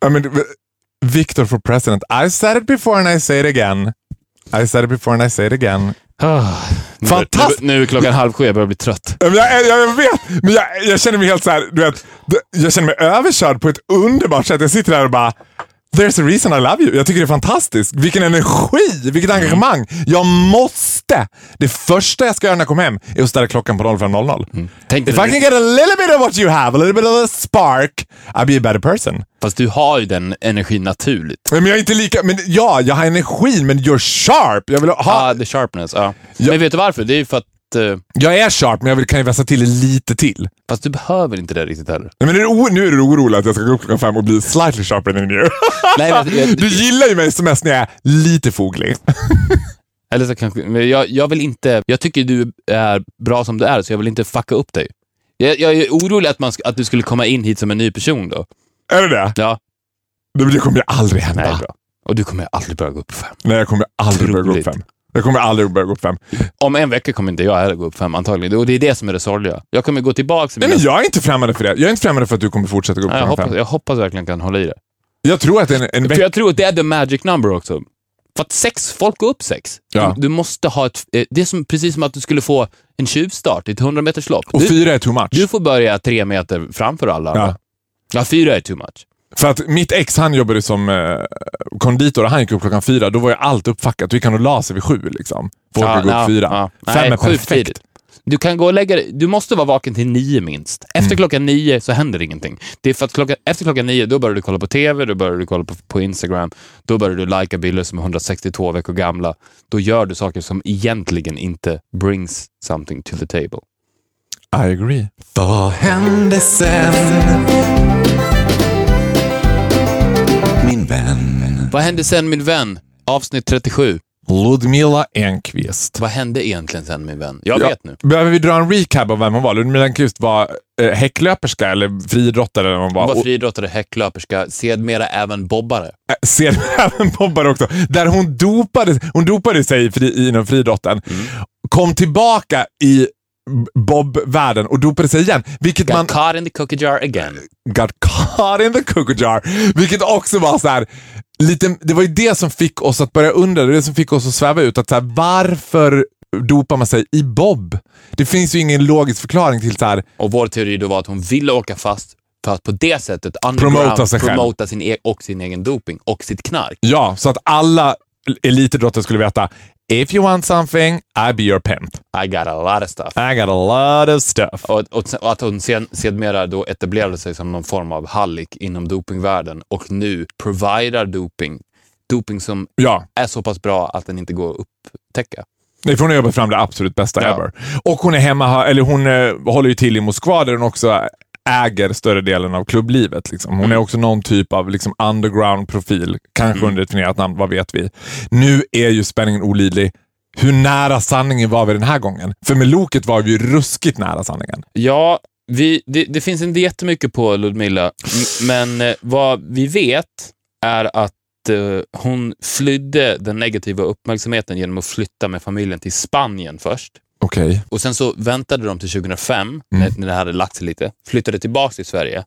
Ja, men, Victor for president. I said it before and I say it again. I said it before and I say it again. Nu, Fantastiskt. nu, nu är klockan halv sju, jag börjar bli trött. Jag, jag, jag vet, men jag, jag känner mig helt så här, du vet, jag känner mig överkörd på ett underbart sätt. Jag sitter där och bara, there's a reason I love you. Jag tycker det är fantastiskt. Vilken energi, vilket engagemang. Jag måste. Det första jag ska göra när jag kommer hem är att ställa klockan på 05.00. Tänk If I can get a little bit of what you have, a little bit of a spark, I'll be a better person. fast du har ju den energin naturligt. Men jag är inte lika, men ja, jag har energin, men you're sharp. Jag vill ha, Ah, the sharpness, ja. Men vet du varför? Det är ju för att... eh, jag är sharp, men jag vill, kan ju vässa till det lite till. fast du behöver inte det riktigt heller. Nej, Men är o- nu är du orolig att jag ska gå upp klockan fem och bli slightly sharper than you. Nej, men, jag, Du gillar ju mig som mest när jag är lite foglig. eller så kanske, men jag, jag vill inte... Jag tycker du är bra som du är, så jag vill inte fucka upp dig. Jag, jag är orolig att, man, att du skulle komma in hit som en ny person då. Är det det? Ja, Det, det kommer ju aldrig hända. nej, Nej, bra. Och du kommer aldrig börja gå upp fem. jag kommer aldrig börja gå upp fem. Jag kommer aldrig börja gå upp fem. Om en vecka kommer inte jag heller gå upp fem antagligen. Och det är det som är det sorgliga. Jag kommer gå tillbaka till Nej, mina... men jag är inte främmande för det. Jag är inte främmande för att du kommer fortsätta gå upp Nej, jag, klockan hoppas, fem. jag hoppas verkligen kan hålla i det. Jag tror att en, en För vecka... jag tror att det är the magic number också. För att sex, folk går upp sex. Ja. Du, du måste ha ett... eh, Det är som, precis som att du skulle få en tjuvstart i ett 100 meters lopp. Och Du, fyra är too much. du får börja tre meter framför alla Ja. Ja, fyra är too much. För att mitt ex han jobbade som eh, konditor och han gick upp klockan fyra. Då var ju allt uppfackat. Vi kan och la sig vid sju. Liksom. Folk Ja, gå upp ja, fyra. ja. Fem Nej, är perfekt. Du kan gå och lägga dig- Du måste vara vaken till nio minst. Efter Mm. klockan nio så händer ingenting. Det är för att klockan, efter klockan nio, då börjar du kolla på TV, då börjar du kolla på, på Instagram, då börjar du likea bilder som är 162 veckor gamla. Då gör du saker som egentligen inte brings something to the table. I agree. Vad hände sen? Vän. Vad hände sen min vän? Avsnitt 37. Ludmila Enqvist. Vad hände egentligen sen min vän? Jag Ja, vet nu. Behöver vi dra en recap av vem hon var? Ludmila Enqvist var eh, häcklöperska eller friidrottare hon var. Hon var friidrottare, häcklöperska, sedermera även bobbare. Äh, ser även bobbare också. Där hon dopade, hon dopade sig i fri, inom friidrotten. Mm. Kom tillbaka i bob-världen och dopade sig igen. Vilket Got man caught in the cookie jar again. got caught in the cookie jar. Vilket också var så här, lite, det var ju det som fick oss att börja undra, det det som fick oss att sväva ut. Att så här, varför dopar man sig i bob? Det finns ju ingen logisk förklaring till så här, Och vår teori då var att hon ville åka fast för att på det sättet Promota sig promota sin e- och sin egen doping och sitt knark. ja, så att alla elitidrottare skulle veta If you want something, I be your pimp. I got a lot of stuff. I got a lot of stuff. Och, och, och att hon sen, sedermera då etablerade sig som någon form av hallick inom dopingvärlden och nu providar doping. Doping som Ja, är så pass bra att den inte går att upptäcka. Nej, för hon har jobbat fram det absolut bästa Ja. ever. Och hon är hemma, eller hon eh, håller ju till i Moskva där hon också äger större delen av klubblivet. Liksom. Hon är också någon typ av liksom, underground-profil, kanske under ett definierat namn, vad vet vi. Nu är ju spänningen olidlig. Hur nära sanningen var vi den här gången? För med Loket var vi ju ruskigt nära sanningen. Ja, vi, det, det finns inte jättemycket på Ludmilla, men eh, vad vi vet är att eh, hon flydde den negativa uppmärksamheten genom att flytta med familjen till Spanien först. Okej. Och Sen så väntade de till 2005, när, när det hade lagt sig lite, flyttade tillbaka till Sverige,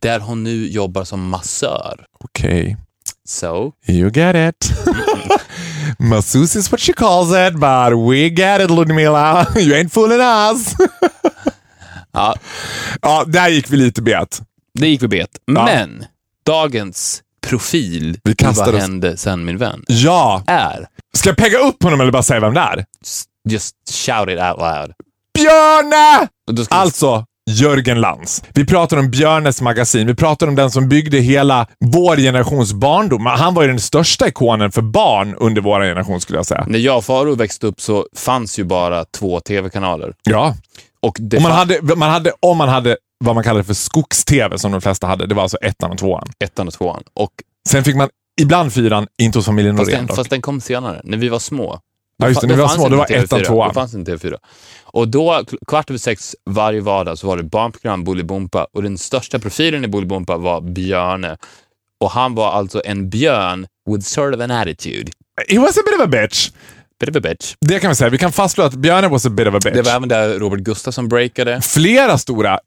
där hon nu jobbar som massör. Okej. So, You get it. Masseuse is what she calls it, but we get it Ludmilla. You ain't fooling us. ja, ja, där gick vi lite bet. det gick vi bet. Ja. Men dagens profil Vi Vad hände sen min vän Ja. är, Ska jag pegga upp honom eller bara säga vem det är? Just shout it out loud. Björne! Alltså, Jörgen Lantz. Vi pratar om Björnes magasin. Vi pratar om den som byggde hela vår generations barndom. Han var ju den största ikonen för barn under vår generation skulle jag säga. När jag och Faro växte upp så fanns ju bara två tv-kanaler. Ja. Och det Och man hade, man hade, om man hade vad man kallade för skogs-tv som de flesta hade. Det var alltså ettan och tvåan. ettan och tvåan. Och Sen fick man ibland fyran, inte hos familjen fast, Norén den, dock. fast den kom senare, när vi var små. Ja, just det, vi var små, då var TV4. ettan, tvåan. Då fanns inte TV4. Och då, kvart över sex varje vardag, så var det barnprogram Bolibompa och den största profilen i Bolibompa var Björne. Och han var alltså en björn with sort of an attitude. He was a bit of a bitch. Bit of a bitch. Det kan vi säga. Vi kan fastslå att Björne was a bit of a bitch. Det var även där Robert Gustafsson breakade. Flera stora.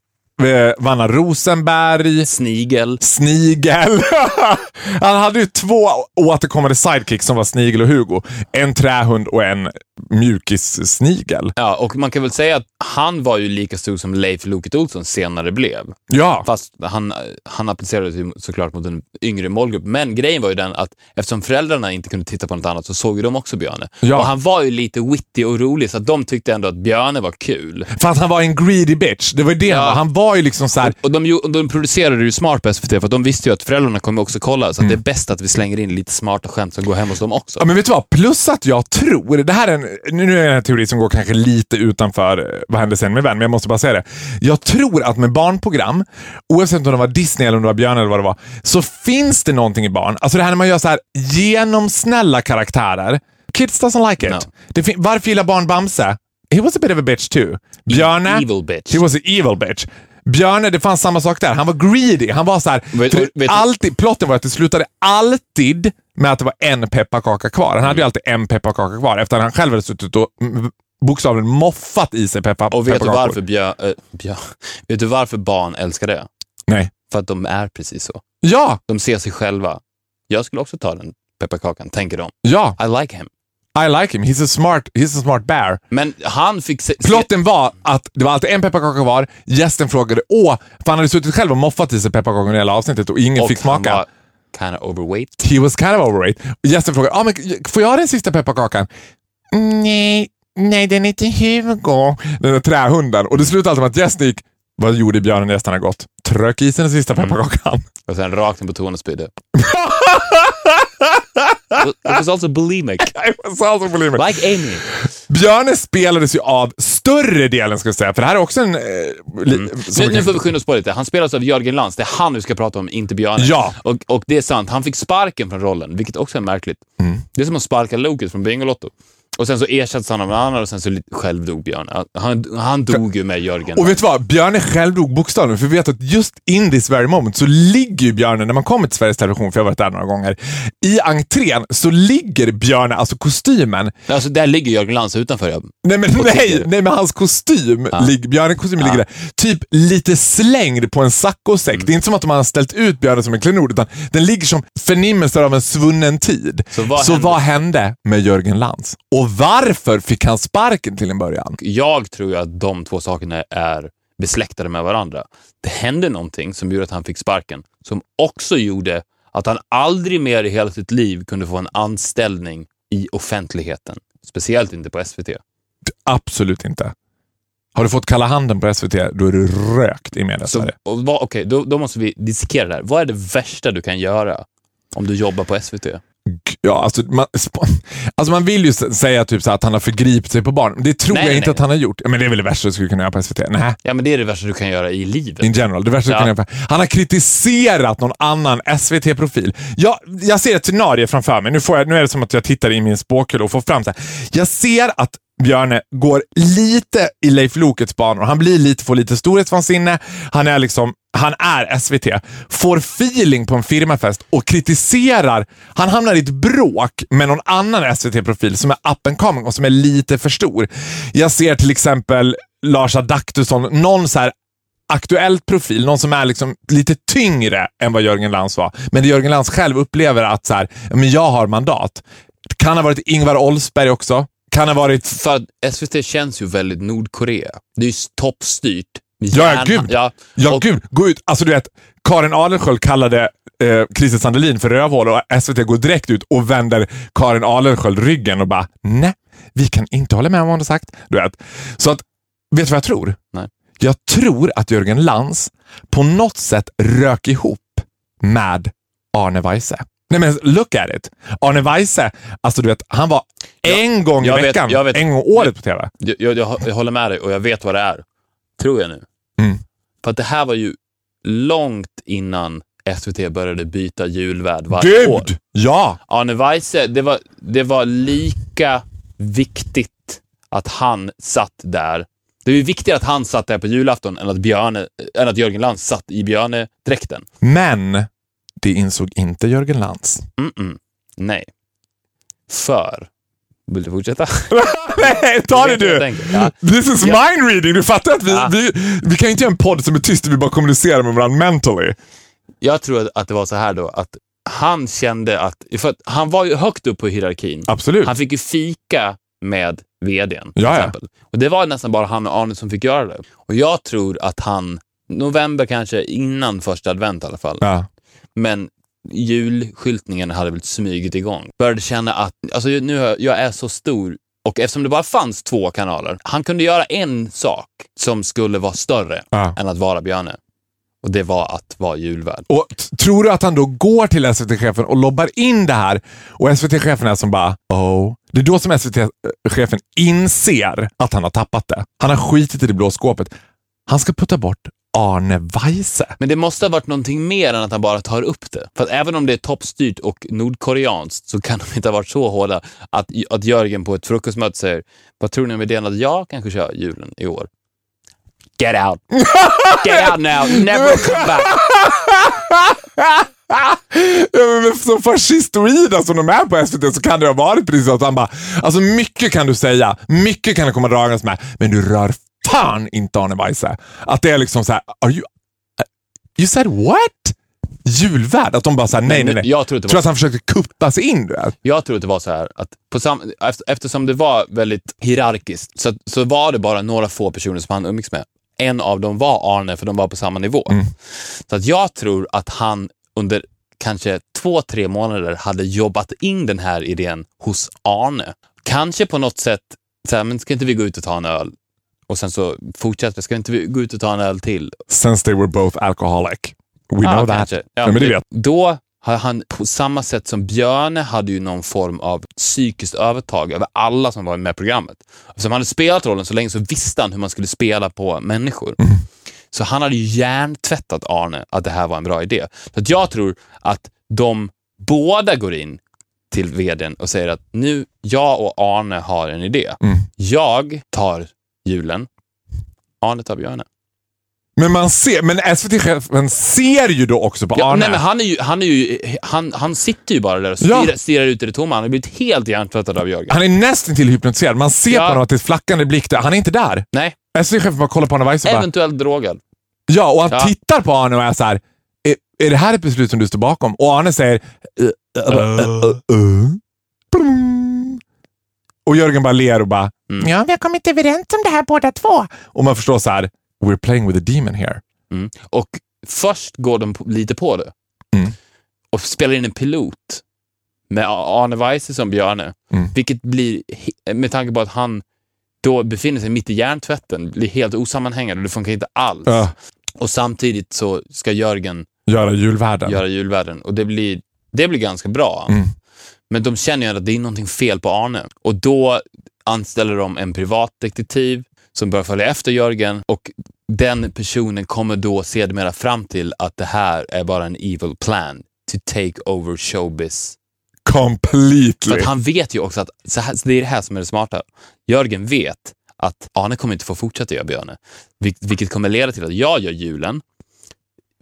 Eh, Vanna Rosenberg, Snigel. Snigel. Han hade ju två återkommande sidekicks som var Snigel och Hugo. En trähund och en mjukis-snigel. Ja, och man kan väl säga att han var ju lika stor som Leif Loket Olsson senare blev. Ja, Fast han, han applicerade sig såklart mot en yngre målgrupp. Men grejen var ju den att eftersom föräldrarna inte kunde titta på något annat så såg ju de också Björne. Ja. Och han var ju lite witty och rolig så de tyckte ändå att Björne var kul. för att han var en greedy bitch. Det var ju det han var. Var ju liksom så här. Och de, de producerade ju smart på SVT för de visste ju att föräldrarna kommer också kolla. Så att det är bäst att vi slänger in lite smarta skämt som går hem hos dem också. Ja, men vet du vad? Plus att jag tror, det här är en, nu är det en teori som går kanske lite utanför eh, vad hände sen med vän, men jag måste bara säga det. Jag tror att med barnprogram, oavsett om det var Disney eller om det var Björn eller vad det var, så finns det någonting i barn. Alltså det här när man gör så här genomsnälla karaktärer. Kids doesn't like it. No. Varför gillar barn Bamse? He was a bit of a bitch too. Björne, Evil bitch. he was an evil bitch. Björne, det fanns samma sak där. Han var greedy. Han var så här, Vet- vet alltid, plotten var att det slutade alltid med att det var en pepparkaka kvar. Han hade Mm. ju alltid en pepparkaka kvar efter att han själv hade suttit och bokstavligen moffat i sig peppar, Och vet du varför, björ, äh, björ, vet du varför barn älskar det? Nej. För att de är precis så. Ja, De ser sig själva. Jag skulle också ta den pepparkakan, tänker de. ja. I like him. I like him. He's a smart, he's a smart bear. Men han fick se... Plotten var att det var alltid en pepparkaka kvar. Gästen frågade åh, för han hade suttit själv och moffat i sig pepparkakor i hela avsnittet och ingen och fick smaka. Han var kind of overweight. He was kind of overweight. Och gästen frågade, ah, men, får jag den sista pepparkakan? Nej, nej den är till Hugo. Den där trähunden. Och det slutade alltid med att gästen gick, vad gjorde björnen när gästen hade gått? Tröck i sig den sista pepparkakan. Och sen rakt in på toan och spydde. It was also bulimic. I was also believing. Like Amy. Björne spelades ju av större delen, ska jag säga. För det här är också en... Eh, som Nu, nu får vi skynda oss på lite. Han spelas av Jörgen Lantz. Det är han vi ska prata om, inte Björne. Ja. Och, och det är sant. Han fick sparken från rollen, vilket också är märkligt. Mm. Det är som att sparka Loket från Bingolotto. Och sen så ersattes han av en annan och sen så själv dog Björne. Han, han dog ju med Jörgen. Och vet du vad? Björne själv dog bokstavligen. För vi vet att just in this very moment så ligger ju Björne, när man kommer till Sveriges Television, för jag har varit där några gånger, i entrén så ligger Björne, alltså kostymen, Alltså, där ligger Jörgen Lantz utanför. Ja. Nej men, nej, nej men hans kostym, Ja. lig, Björnes kostym ligger där, typ lite slängd på en saccosäck. Mm. Det är inte som att de har ställt ut Björne som en klenod, utan den ligger som förnimmelser av en svunnen tid. Så vad Så hände? vad hände med Jörgen Lantz? Och varför fick han sparken till en början? Jag tror ju att de två sakerna är besläktade med varandra. Det hände någonting som gjorde att han fick sparken, som också gjorde att han aldrig mer i hela sitt liv kunde få en anställning i offentligheten. Speciellt inte på SVT. Absolut inte. Har du fått kalla handen på SVT, då är du rökt i media Okej, då, då måste vi dissekera det här. Vad är det värsta du kan göra om du jobbar på SVT? Ja, alltså, man, alltså man vill ju säga typ så att han har förgripit sig på barn. Det tror Nej, jag nej, inte nej. att han har gjort. Men det är väl det värsta du skulle kunna göra på SVT? Nej. Ja, men det är det värsta du kan göra i livet. In general. Det värsta du Ja. kan göra. Han har kritiserat någon annan SVT-profil. Jag, jag ser ett scenario framför mig. Nu, får jag, nu är det som att jag tittar i min spåkula och får fram så här. Jag ser att Björne går lite i Leif Lokets banor. Han blir lite, får lite storhetsvansinne. Han är liksom han är SVT, får feeling på en firmafest och kritiserar. Han hamnar i ett bråk med någon annan SVT-profil som är up and coming och som är lite för stor. Jag ser till exempel Lars Adaktusson, någon så här aktuellt profil, någon som är liksom lite tyngre än vad Jörgen Lantz var. Men det Jörgen Lantz själv upplever att så här, men jag har mandat. Det Kan ha varit Ingvar Oldsberg också. Kan ha varit... För att SVT känns ju väldigt Nordkorea. Det är ju toppstyrt. Ja, ja, gud. Ja, Ja, och- gud. Gå ut. Alltså du vet, Karin Adelsköld kallade eh, Christer Sandelin för rövhål och SVT går direkt ut och vänder Karin Adelsköld ryggen och bara nej, vi kan inte hålla med om vad hon har sagt. Du vet. Så att, vet du vad jag tror? Nej. Jag tror att Jörgen Lantz på något sätt rök ihop med Arne Weise. Nej men look at it. Arne Weise, alltså du vet, han var en gång i jag vet- veckan, jag vet. en gång året på TV. Jag, jag, jag håller med dig och jag vet vad det är. Tror jag nu. Mm. För att det här var ju långt innan SVT började byta julvärd varje år. Gud! Ja! Arne Weise, det var, det var lika viktigt att han satt där. Det är viktigare att han satt där på julafton än att, Björne, än att Jörgen Lantz satt i Björne-dräkten. Men det insåg inte Jörgen Lantz. Mm-mm. Nej. För... Vill du fortsätta? Nej, ta det du! Ja. This is Ja. mind reading. Du fattar att vi, Ja. vi, vi kan ju inte göra en podd som är tyst där vi bara kommunicerar med varandra mentally. Jag tror att det var så här då, att han kände att... För att han var ju högt upp på hierarkin. Absolut. Han fick ju fika med vdn. till exempel. Och Det var nästan bara han och Arne som fick göra det. Och jag tror att han, november kanske, innan första advent i alla fall, Ja. men julskyltningen hade väl smugit igång. Började känna att, alltså nu jag, jag är så stor och eftersom det bara fanns två kanaler, han kunde göra en sak som skulle vara större Ja. än att vara Björne. Och det var att vara julvärd. Och tror du att han då går till SVT-chefen och lobbar in det här och SVT-chefen är som bara oh. Det är då som SVT-chefen inser att han har tappat det. Han har skitit i det blå skåpet. Han ska putta bort Arne Weise. Men det måste ha varit någonting mer än att han bara tar upp det. För att även om det är toppstyrt och nordkoreanskt så kan de inte ha varit så hårda att, att Jörgen på ett frukostmöte säger Vad tror ni om idén att jag kanske kör julen i år? Get out! Get out now! Never come back! Ja, men så fascistoida som de är på SVT så kan det ha varit precis så att han bara, alltså mycket kan du säga, mycket kan du komma dragandes med, men du rör fan inte Arne Weise. Att det är liksom så här, are you, you said what? Julvärd? Att de bara såhär, nej nej nej. Jag tror att tror att han försökte kutta sig in du vet. jag tror att det var så här att på sam, efter- eftersom det var väldigt hierarkiskt så, så var det bara några få personer som han umgicks med. En av dem var Arne för de var på samma nivå. Så att jag tror att han under kanske två, tre månader hade jobbat in den här idén hos Arne. Kanske på något sätt, så här, men ska inte vi gå ut och ta en öl? Och sen så fortsätter, ska inte vi gå ut och ta en öl till? Since they were both alcoholic. We know that. kanske. Ja, Ja, men det vet. Då har han på samma sätt som Björne hade ju någon form av psykiskt övertag över alla som var med i programmet. Eftersom han hade spelat rollen så länge så visste han hur man skulle spela på människor. Mm. Så han hade ju hjärntvättat Arne att det här var en bra idé. Så att jag tror att de båda går in till vdn och säger att nu, jag och Arne har en idé. Mm. Jag tar julen, Arne tar Björne. Men man ser, men SVT-chefen ser ju då också på Ja, Arne. nej, men han, är ju, han, är ju, han, han sitter ju bara där och Ja. stirrar, stirrar ut i det tomma. Han har blivit helt hjärntvättad av Jörgen. Han är nästan till hypnotiserad. Man ser Ja. på honom att det är flackande blick där. Han är inte där. Nej, SVT-chefen bara kollar på Arne Weise och bara, eventuellt drogad. Ja, och han Ja. tittar på Arne och är så här. Är, är det här ett beslut som du står bakom? Och Arne säger... "Eh, eh, eh, eh, eh." Blum. Och Jörgen bara ler och bara... Mm. Ja, vi har kommit överens om det här båda två. Och man förstår så här. We're playing with a demon here. Mm. Och först går de lite på det Mm. och spelar in en pilot med Arne Weise som Björne. Mm. Vilket blir, med tanke på att han då befinner sig mitt i hjärntvätten, blir helt osammanhängande och det funkar inte alls. Ja. Och samtidigt så ska Jörgen Göra julvärden. göra julvärden och det blir, det blir ganska bra. Mm. Men de känner ju att det är någonting fel på Arne och då anställer de en privatdetektiv som börjar följa efter Jörgen och den personen kommer då sedermera fram till att det här är bara en evil plan to take over showbiz. För Completely. att han vet ju också att så här, så det är det här som är det smarta. Jörgen vet att Arne kommer inte få fortsätta göra Björne, Vil- vilket kommer leda till att jag gör julen.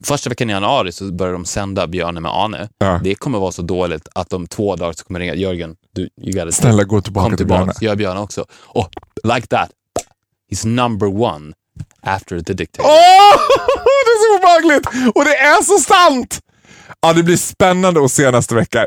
Första veckan i januari så börjar de sända Björne med Arne. Ja. Det kommer vara så dåligt att om två dagar så kommer ringa Jörgen, du, you gotta Snälla gå tillbaka kom till Björne. tillbaka, gör Björne också. Och like that, he's number one after the dictator. Åh! Det är så obehagligt! Och det är så sant! Ja, det blir spännande att se nästa vecka.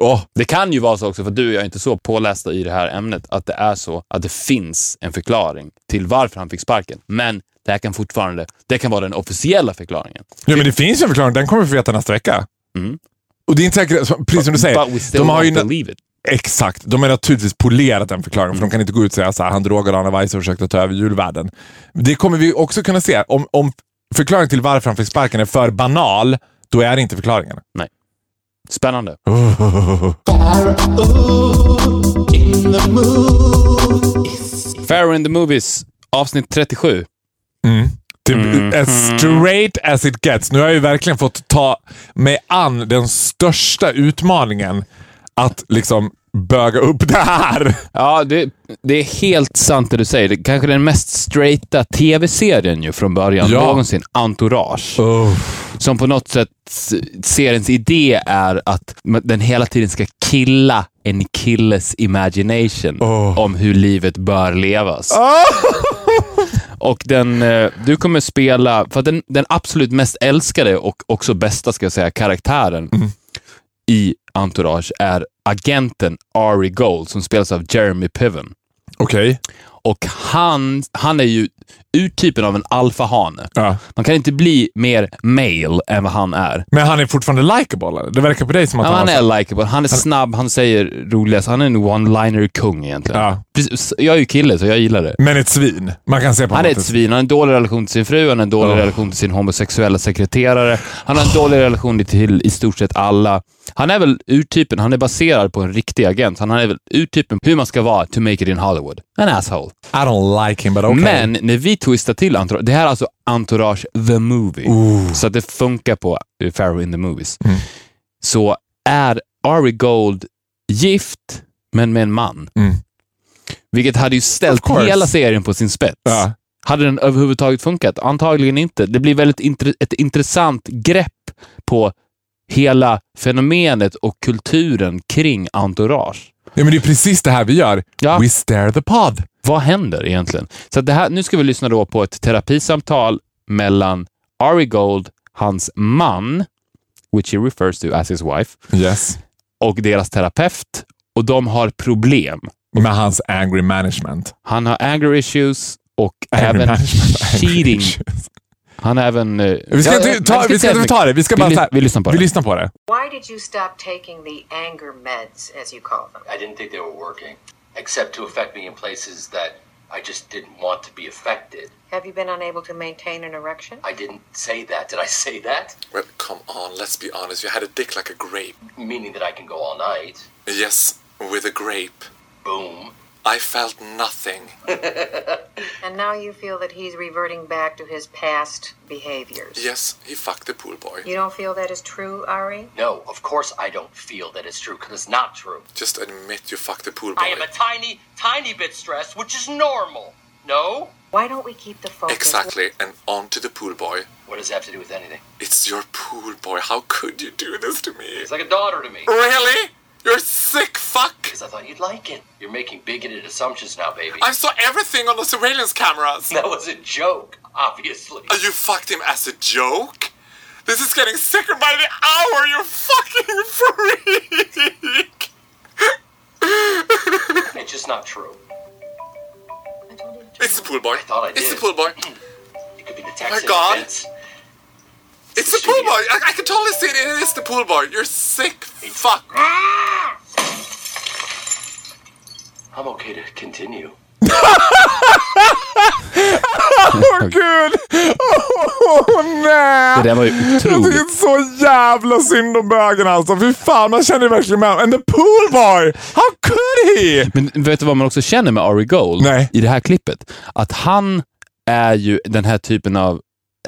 åh. Det kan ju vara så också, för du och jag är inte så pålästa i det här ämnet, att det är så att det finns en förklaring till varför han fick sparken. Men det här kan fortfarande, det kan vara den officiella förklaringen. Ja, men det finns en förklaring. Den kommer vi få veta nästa vecka. Mm. Och det är inte säkert, precis som du säger. But we still De har ju believe it. Exakt. De har naturligtvis polerat den förklaringen, för de kan inte gå ut och säga så här, han drogade Arne Weise och försökte ta över julvärlden. Det kommer vi också kunna se. Om, om förklaringen till varför han fick sparken är för banal, då är det inte förklaringen. Spännande. Pharaoh in the Movies, avsnitt 37. Mm. Det, Mhm. As straight as it gets. Nu har jag ju verkligen fått ta mig an den största utmaningen att liksom böga upp det här. Ja, det, det är helt sant det du säger. Det är kanske den mest straighta tv-serien ju från början Ja. någonsin. Entourage. Som på något sätt, seriens idé är att den hela tiden ska killa en killes imagination Oh. om hur livet bör levas. Och den, eh, du kommer spela, för den, den absolut mest älskade och också bästa, ska jag säga, karaktären i Entourage är agenten Ari Gold som spelas av Jeremy Piven. Okej. Och han, han är ju urtypen av en alfahane. Ja. Man kan inte bli mer male än vad han är. Men han är fortfarande likeable. Det verkar på dig som att Ja, han, han är likeable, han är snabb, han säger roliga Han är en one-liner-kung egentligen. Ja. Jag är ju kille, så jag gillar det. Men ett svin. Man kan se på Han är ett svin, han har en dålig relation till sin fru, han har en dålig Oh. relation till sin homosexuella sekreterare. Han har en dålig relation till i stort sett alla. Han är väl urtypen, han är baserad på en riktig agent. Han är väl urtypen hur man ska vara to make it in Hollywood. En asshole. I don't like him, but okay. Men när vi twistar till Entourage, det här är alltså Entourage the Movie, så att det funkar på Pharaoh in the Movies, Mm. så är Ari Gold gift, men med en man. Mm. Vilket hade ju ställt hela serien på sin spets. Ja. Hade den överhuvudtaget funkat? Antagligen inte. Det blir väldigt intre- ett intressant grepp på hela fenomenet och kulturen kring entourage. Ja, men det är precis det här vi gör. Ja. We stare the pod. Vad händer egentligen? Så det här, nu ska vi lyssna då på ett terapisamtal mellan Ari Gold, hans man, which he refers to as his wife, Yes. och deras terapeut. Och de har problem. Med hans angry management. Han har anger issues och Angry även cheating. Han har även... eh, Vi ska ja, inte ta, vi ska inte ta det. Vi ska Vi bara här, vi lyssnar på vi det. lyssnar på det. Why did you stop taking the anger meds, as you call them? I didn't think they were working, except to affect me in places that I just didn't want to be affected. Have you been unable to maintain an erection? I didn't say that. Did I say that? Well, come on, let's be honest. You had a dick like a grape. Meaning that I can go all night. Yes, with a grape. Boom. I felt nothing. And now you feel that he's reverting back to his past behaviors. Yes, he fucked the pool boy. You don't feel that is true, Ari? No, of course I don't feel that it's true because it's not true. Just admit you fucked the pool boy. I am a tiny, tiny bit stressed, which is normal. No? Why don't we keep the focus? Exactly, and on to the pool boy. What does that have to do with anything? It's your pool boy. How could you do this to me? It's like a daughter to me. Really? You're a sick fuck! Because I thought you'd like it. You're making bigoted assumptions now, baby. I saw everything on the surveillance cameras. That was a joke, obviously. Uh, You fucked him as a joke? This is getting sicker by the hour, you fucking freak! It's just not true. I told you It's the pool boy. I thought I did. It's the pool boy. It could be the my Texas God. events. It's the pool boy. I, I can totally see it. It is the pool boy. You're sick fuck. I'm okay to continue. Åh gud! Åh nej! Det där var ju Jag tycker otroligt. så jävla synd om bögen alltså. Fy fan, man känner verkligen med honom. And the pool boy! How could he? Men vet du vad man också känner med Ari Gold Nej. i det här klippet? Att han är ju den här typen av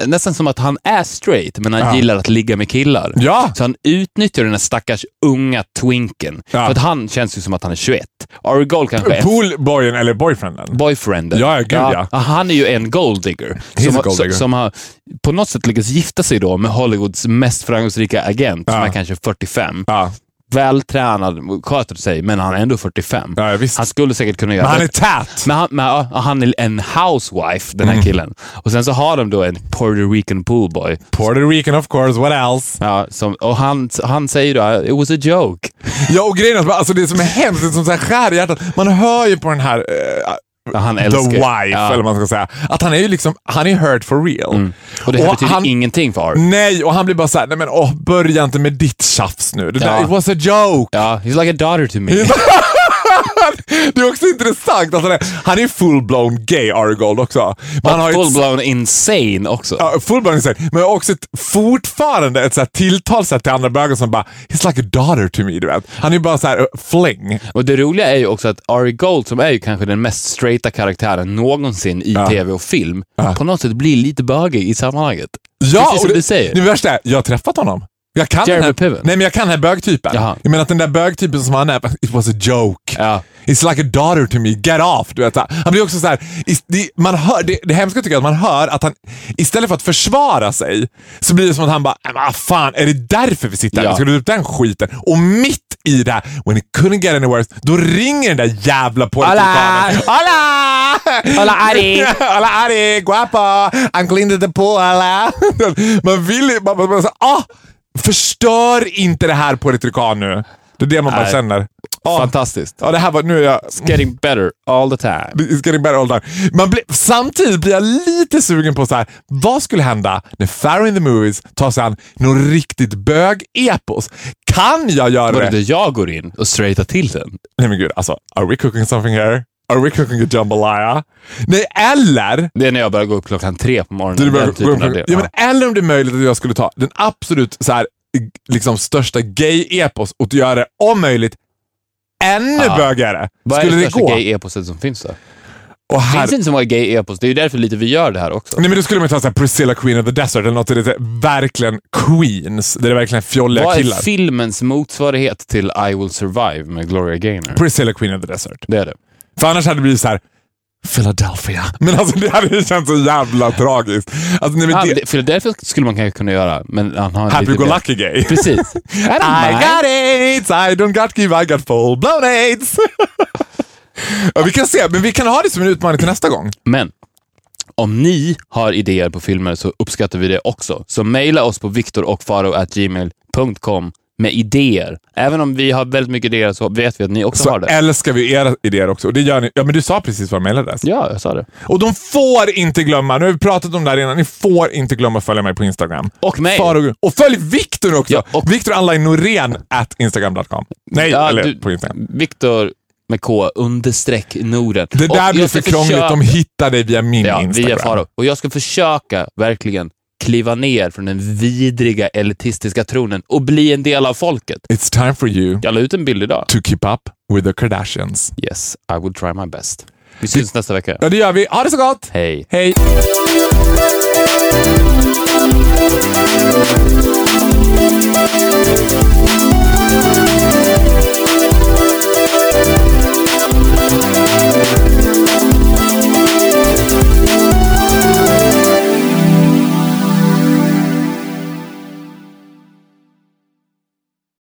Nästan som att han är straight, men han Ja. gillar att ligga med killar. Ja. Så han utnyttjar den här stackars unga twinken. Ja. För att han känns ju som att han är 21. Ari Gold kanske är Poolboyen eller boyfrienden? boyfrienden. Ja, ja, gud, ja. Han är ju en golddigger. Som, gold digger. som, som har på något sätt lyckats gifta sig då med Hollywoods mest framgångsrika agent, som Ja. är kanske 45. Vältränad, sköter sig, men han är ändå 45. Ja. Han skulle säkert kunna göra Men han är tät. Men han, men, han är en housewife, den här Mm. killen. Och sen så har de då en Puerto Rican poolboy. Puerto Rican of course, what else? Ja, som, och han, han säger då, it was a joke. Ja, och grejen är alltså, det som är hemskt, det som så här skär i hjärtat. Man hör ju på den här eh, Ja, Han the älskar wife, ja. Mm. eller vad man ska säga, att han är ju liksom, han är hurt for real. Och det här betyder han, ingenting för Ari. Nej, och han blir bara såhär, nej men åh, börja inte med ditt tjafs nu. Det där, Ja. it was a joke. Ja, he's like a daughter to me. det är också intressant, alltså, det- han är full-blown gay, Ari Gold också. Han full-blown insane också. Ja, full-blown insane. Men också ett, fortfarande ett så här tilltalssätt till andra bögar som bara “He's like a daughter to me”. Du vet. Han är bara så här uh, fling. Och det roliga är ju också att Ari Gold, som är ju kanske den mest straighta karaktären någonsin i Ja. tv och film, Ja. på något sätt blir lite bögig i sammanhanget. Ja, Precis som det, du säger. Det värsta är, jag har träffat honom. Jag kan Jeremy den här, Piven. Nej, men jag kan den här bögtypen. Jaha. Jag menar att den där bögtypen som han är, it was a joke. Ja. It's like a daughter to me, get off. Du vet, han blir också så här, man hör, det, det hemska tycker jag att man hör att han, istället för att försvara sig, så blir det som att han bara, "Men vad fan, är det därför vi sitter här? Ja. Ska du ut den skiten? Och mitt i det här, when it couldn't get any worse, då ringer den där jävla puertoricanen. Hola! Hola, Ari! Hola Ari, guapo, clean to the pool, hola. Man vill ju, man, man, man, så, ah, förstör inte det här puertorican nu. Det är det man bara Nej. känner. Ah, Fantastiskt. Ja, det här var, nu är jag... Getting better all the time. It's getting better all the time. Man blir, samtidigt blir jag lite sugen på så här, vad skulle hända när Farrow in the Movies tar sig an någon riktigt bög-epos? Kan jag göra Var det det? där jag går in och straightar till den? Nej men gud, alltså, are we cooking something here? Are we cooking a jambalaya? Nej, eller... Det är när jag börjar gå upp klockan tre på morgonen. Du börjar den typen av det. ja, men eller om det är möjligt att jag skulle ta den absolut så här, liksom största gay-epos och göra det, om möjligt, ännu Ja. bögigare. Vad är Skulle det det största gå? gay-eposet som finns då? Och Det här, finns inte så många gay-epos. Det är ju därför lite vi gör det här också. Nej men då skulle man ta så här Priscilla Queen of the Desert eller något där det är verkligen Queens, där det är verkligen fjolliga Vad killar. är filmens motsvarighet till I will survive med Gloria Gaynor? Priscilla Queen of the Desert. Det är det. För annars hade det blivit så här Philadelphia. Men alltså det hade ju känts så jävla tragiskt. Alltså, nej, men Ah, det, Philadelphia skulle man kanske kunna göra, men han har Happy Go Lucky Gay. Precis. I I got AIDS, I don't got give, I got full blown AIDS. ja, vi kan se, men vi kan ha det som en utmaning till nästa gång. Men om ni har idéer på filmer så uppskattar vi det också. Så mejla oss på viktorochfaro.gmail.com med idéer. Även om vi har väldigt mycket idéer så vet vi att ni också Så har det. älskar vi era idéer också. Och det gör ni. Ja, men du sa precis vår mailadress. Ja, jag sa det. Och de får inte glömma, nu har vi pratat om det här innan, ni får inte glömma att följa mig på Instagram. Och mig. Faro- och följ Viktor också! Ja, och- Viktor Norén at instagram.com. Nej, Ja, eller du- på Instagram. Viktor med K understreck Norden. Det Och där blir jag för krångligt, försöka- de hittar dig via min Ja, Instagram. via Faro. Och jag ska försöka verkligen kliva ner från den vidriga elitistiska tronen och bli en del av folket. It's time for you Jag la ut en bild idag. to keep up with the Kardashians. Yes, I will try my best. Vi syns nästa vecka. Ja, det gör vi. Ha det så gott! Hej. Hej! Thank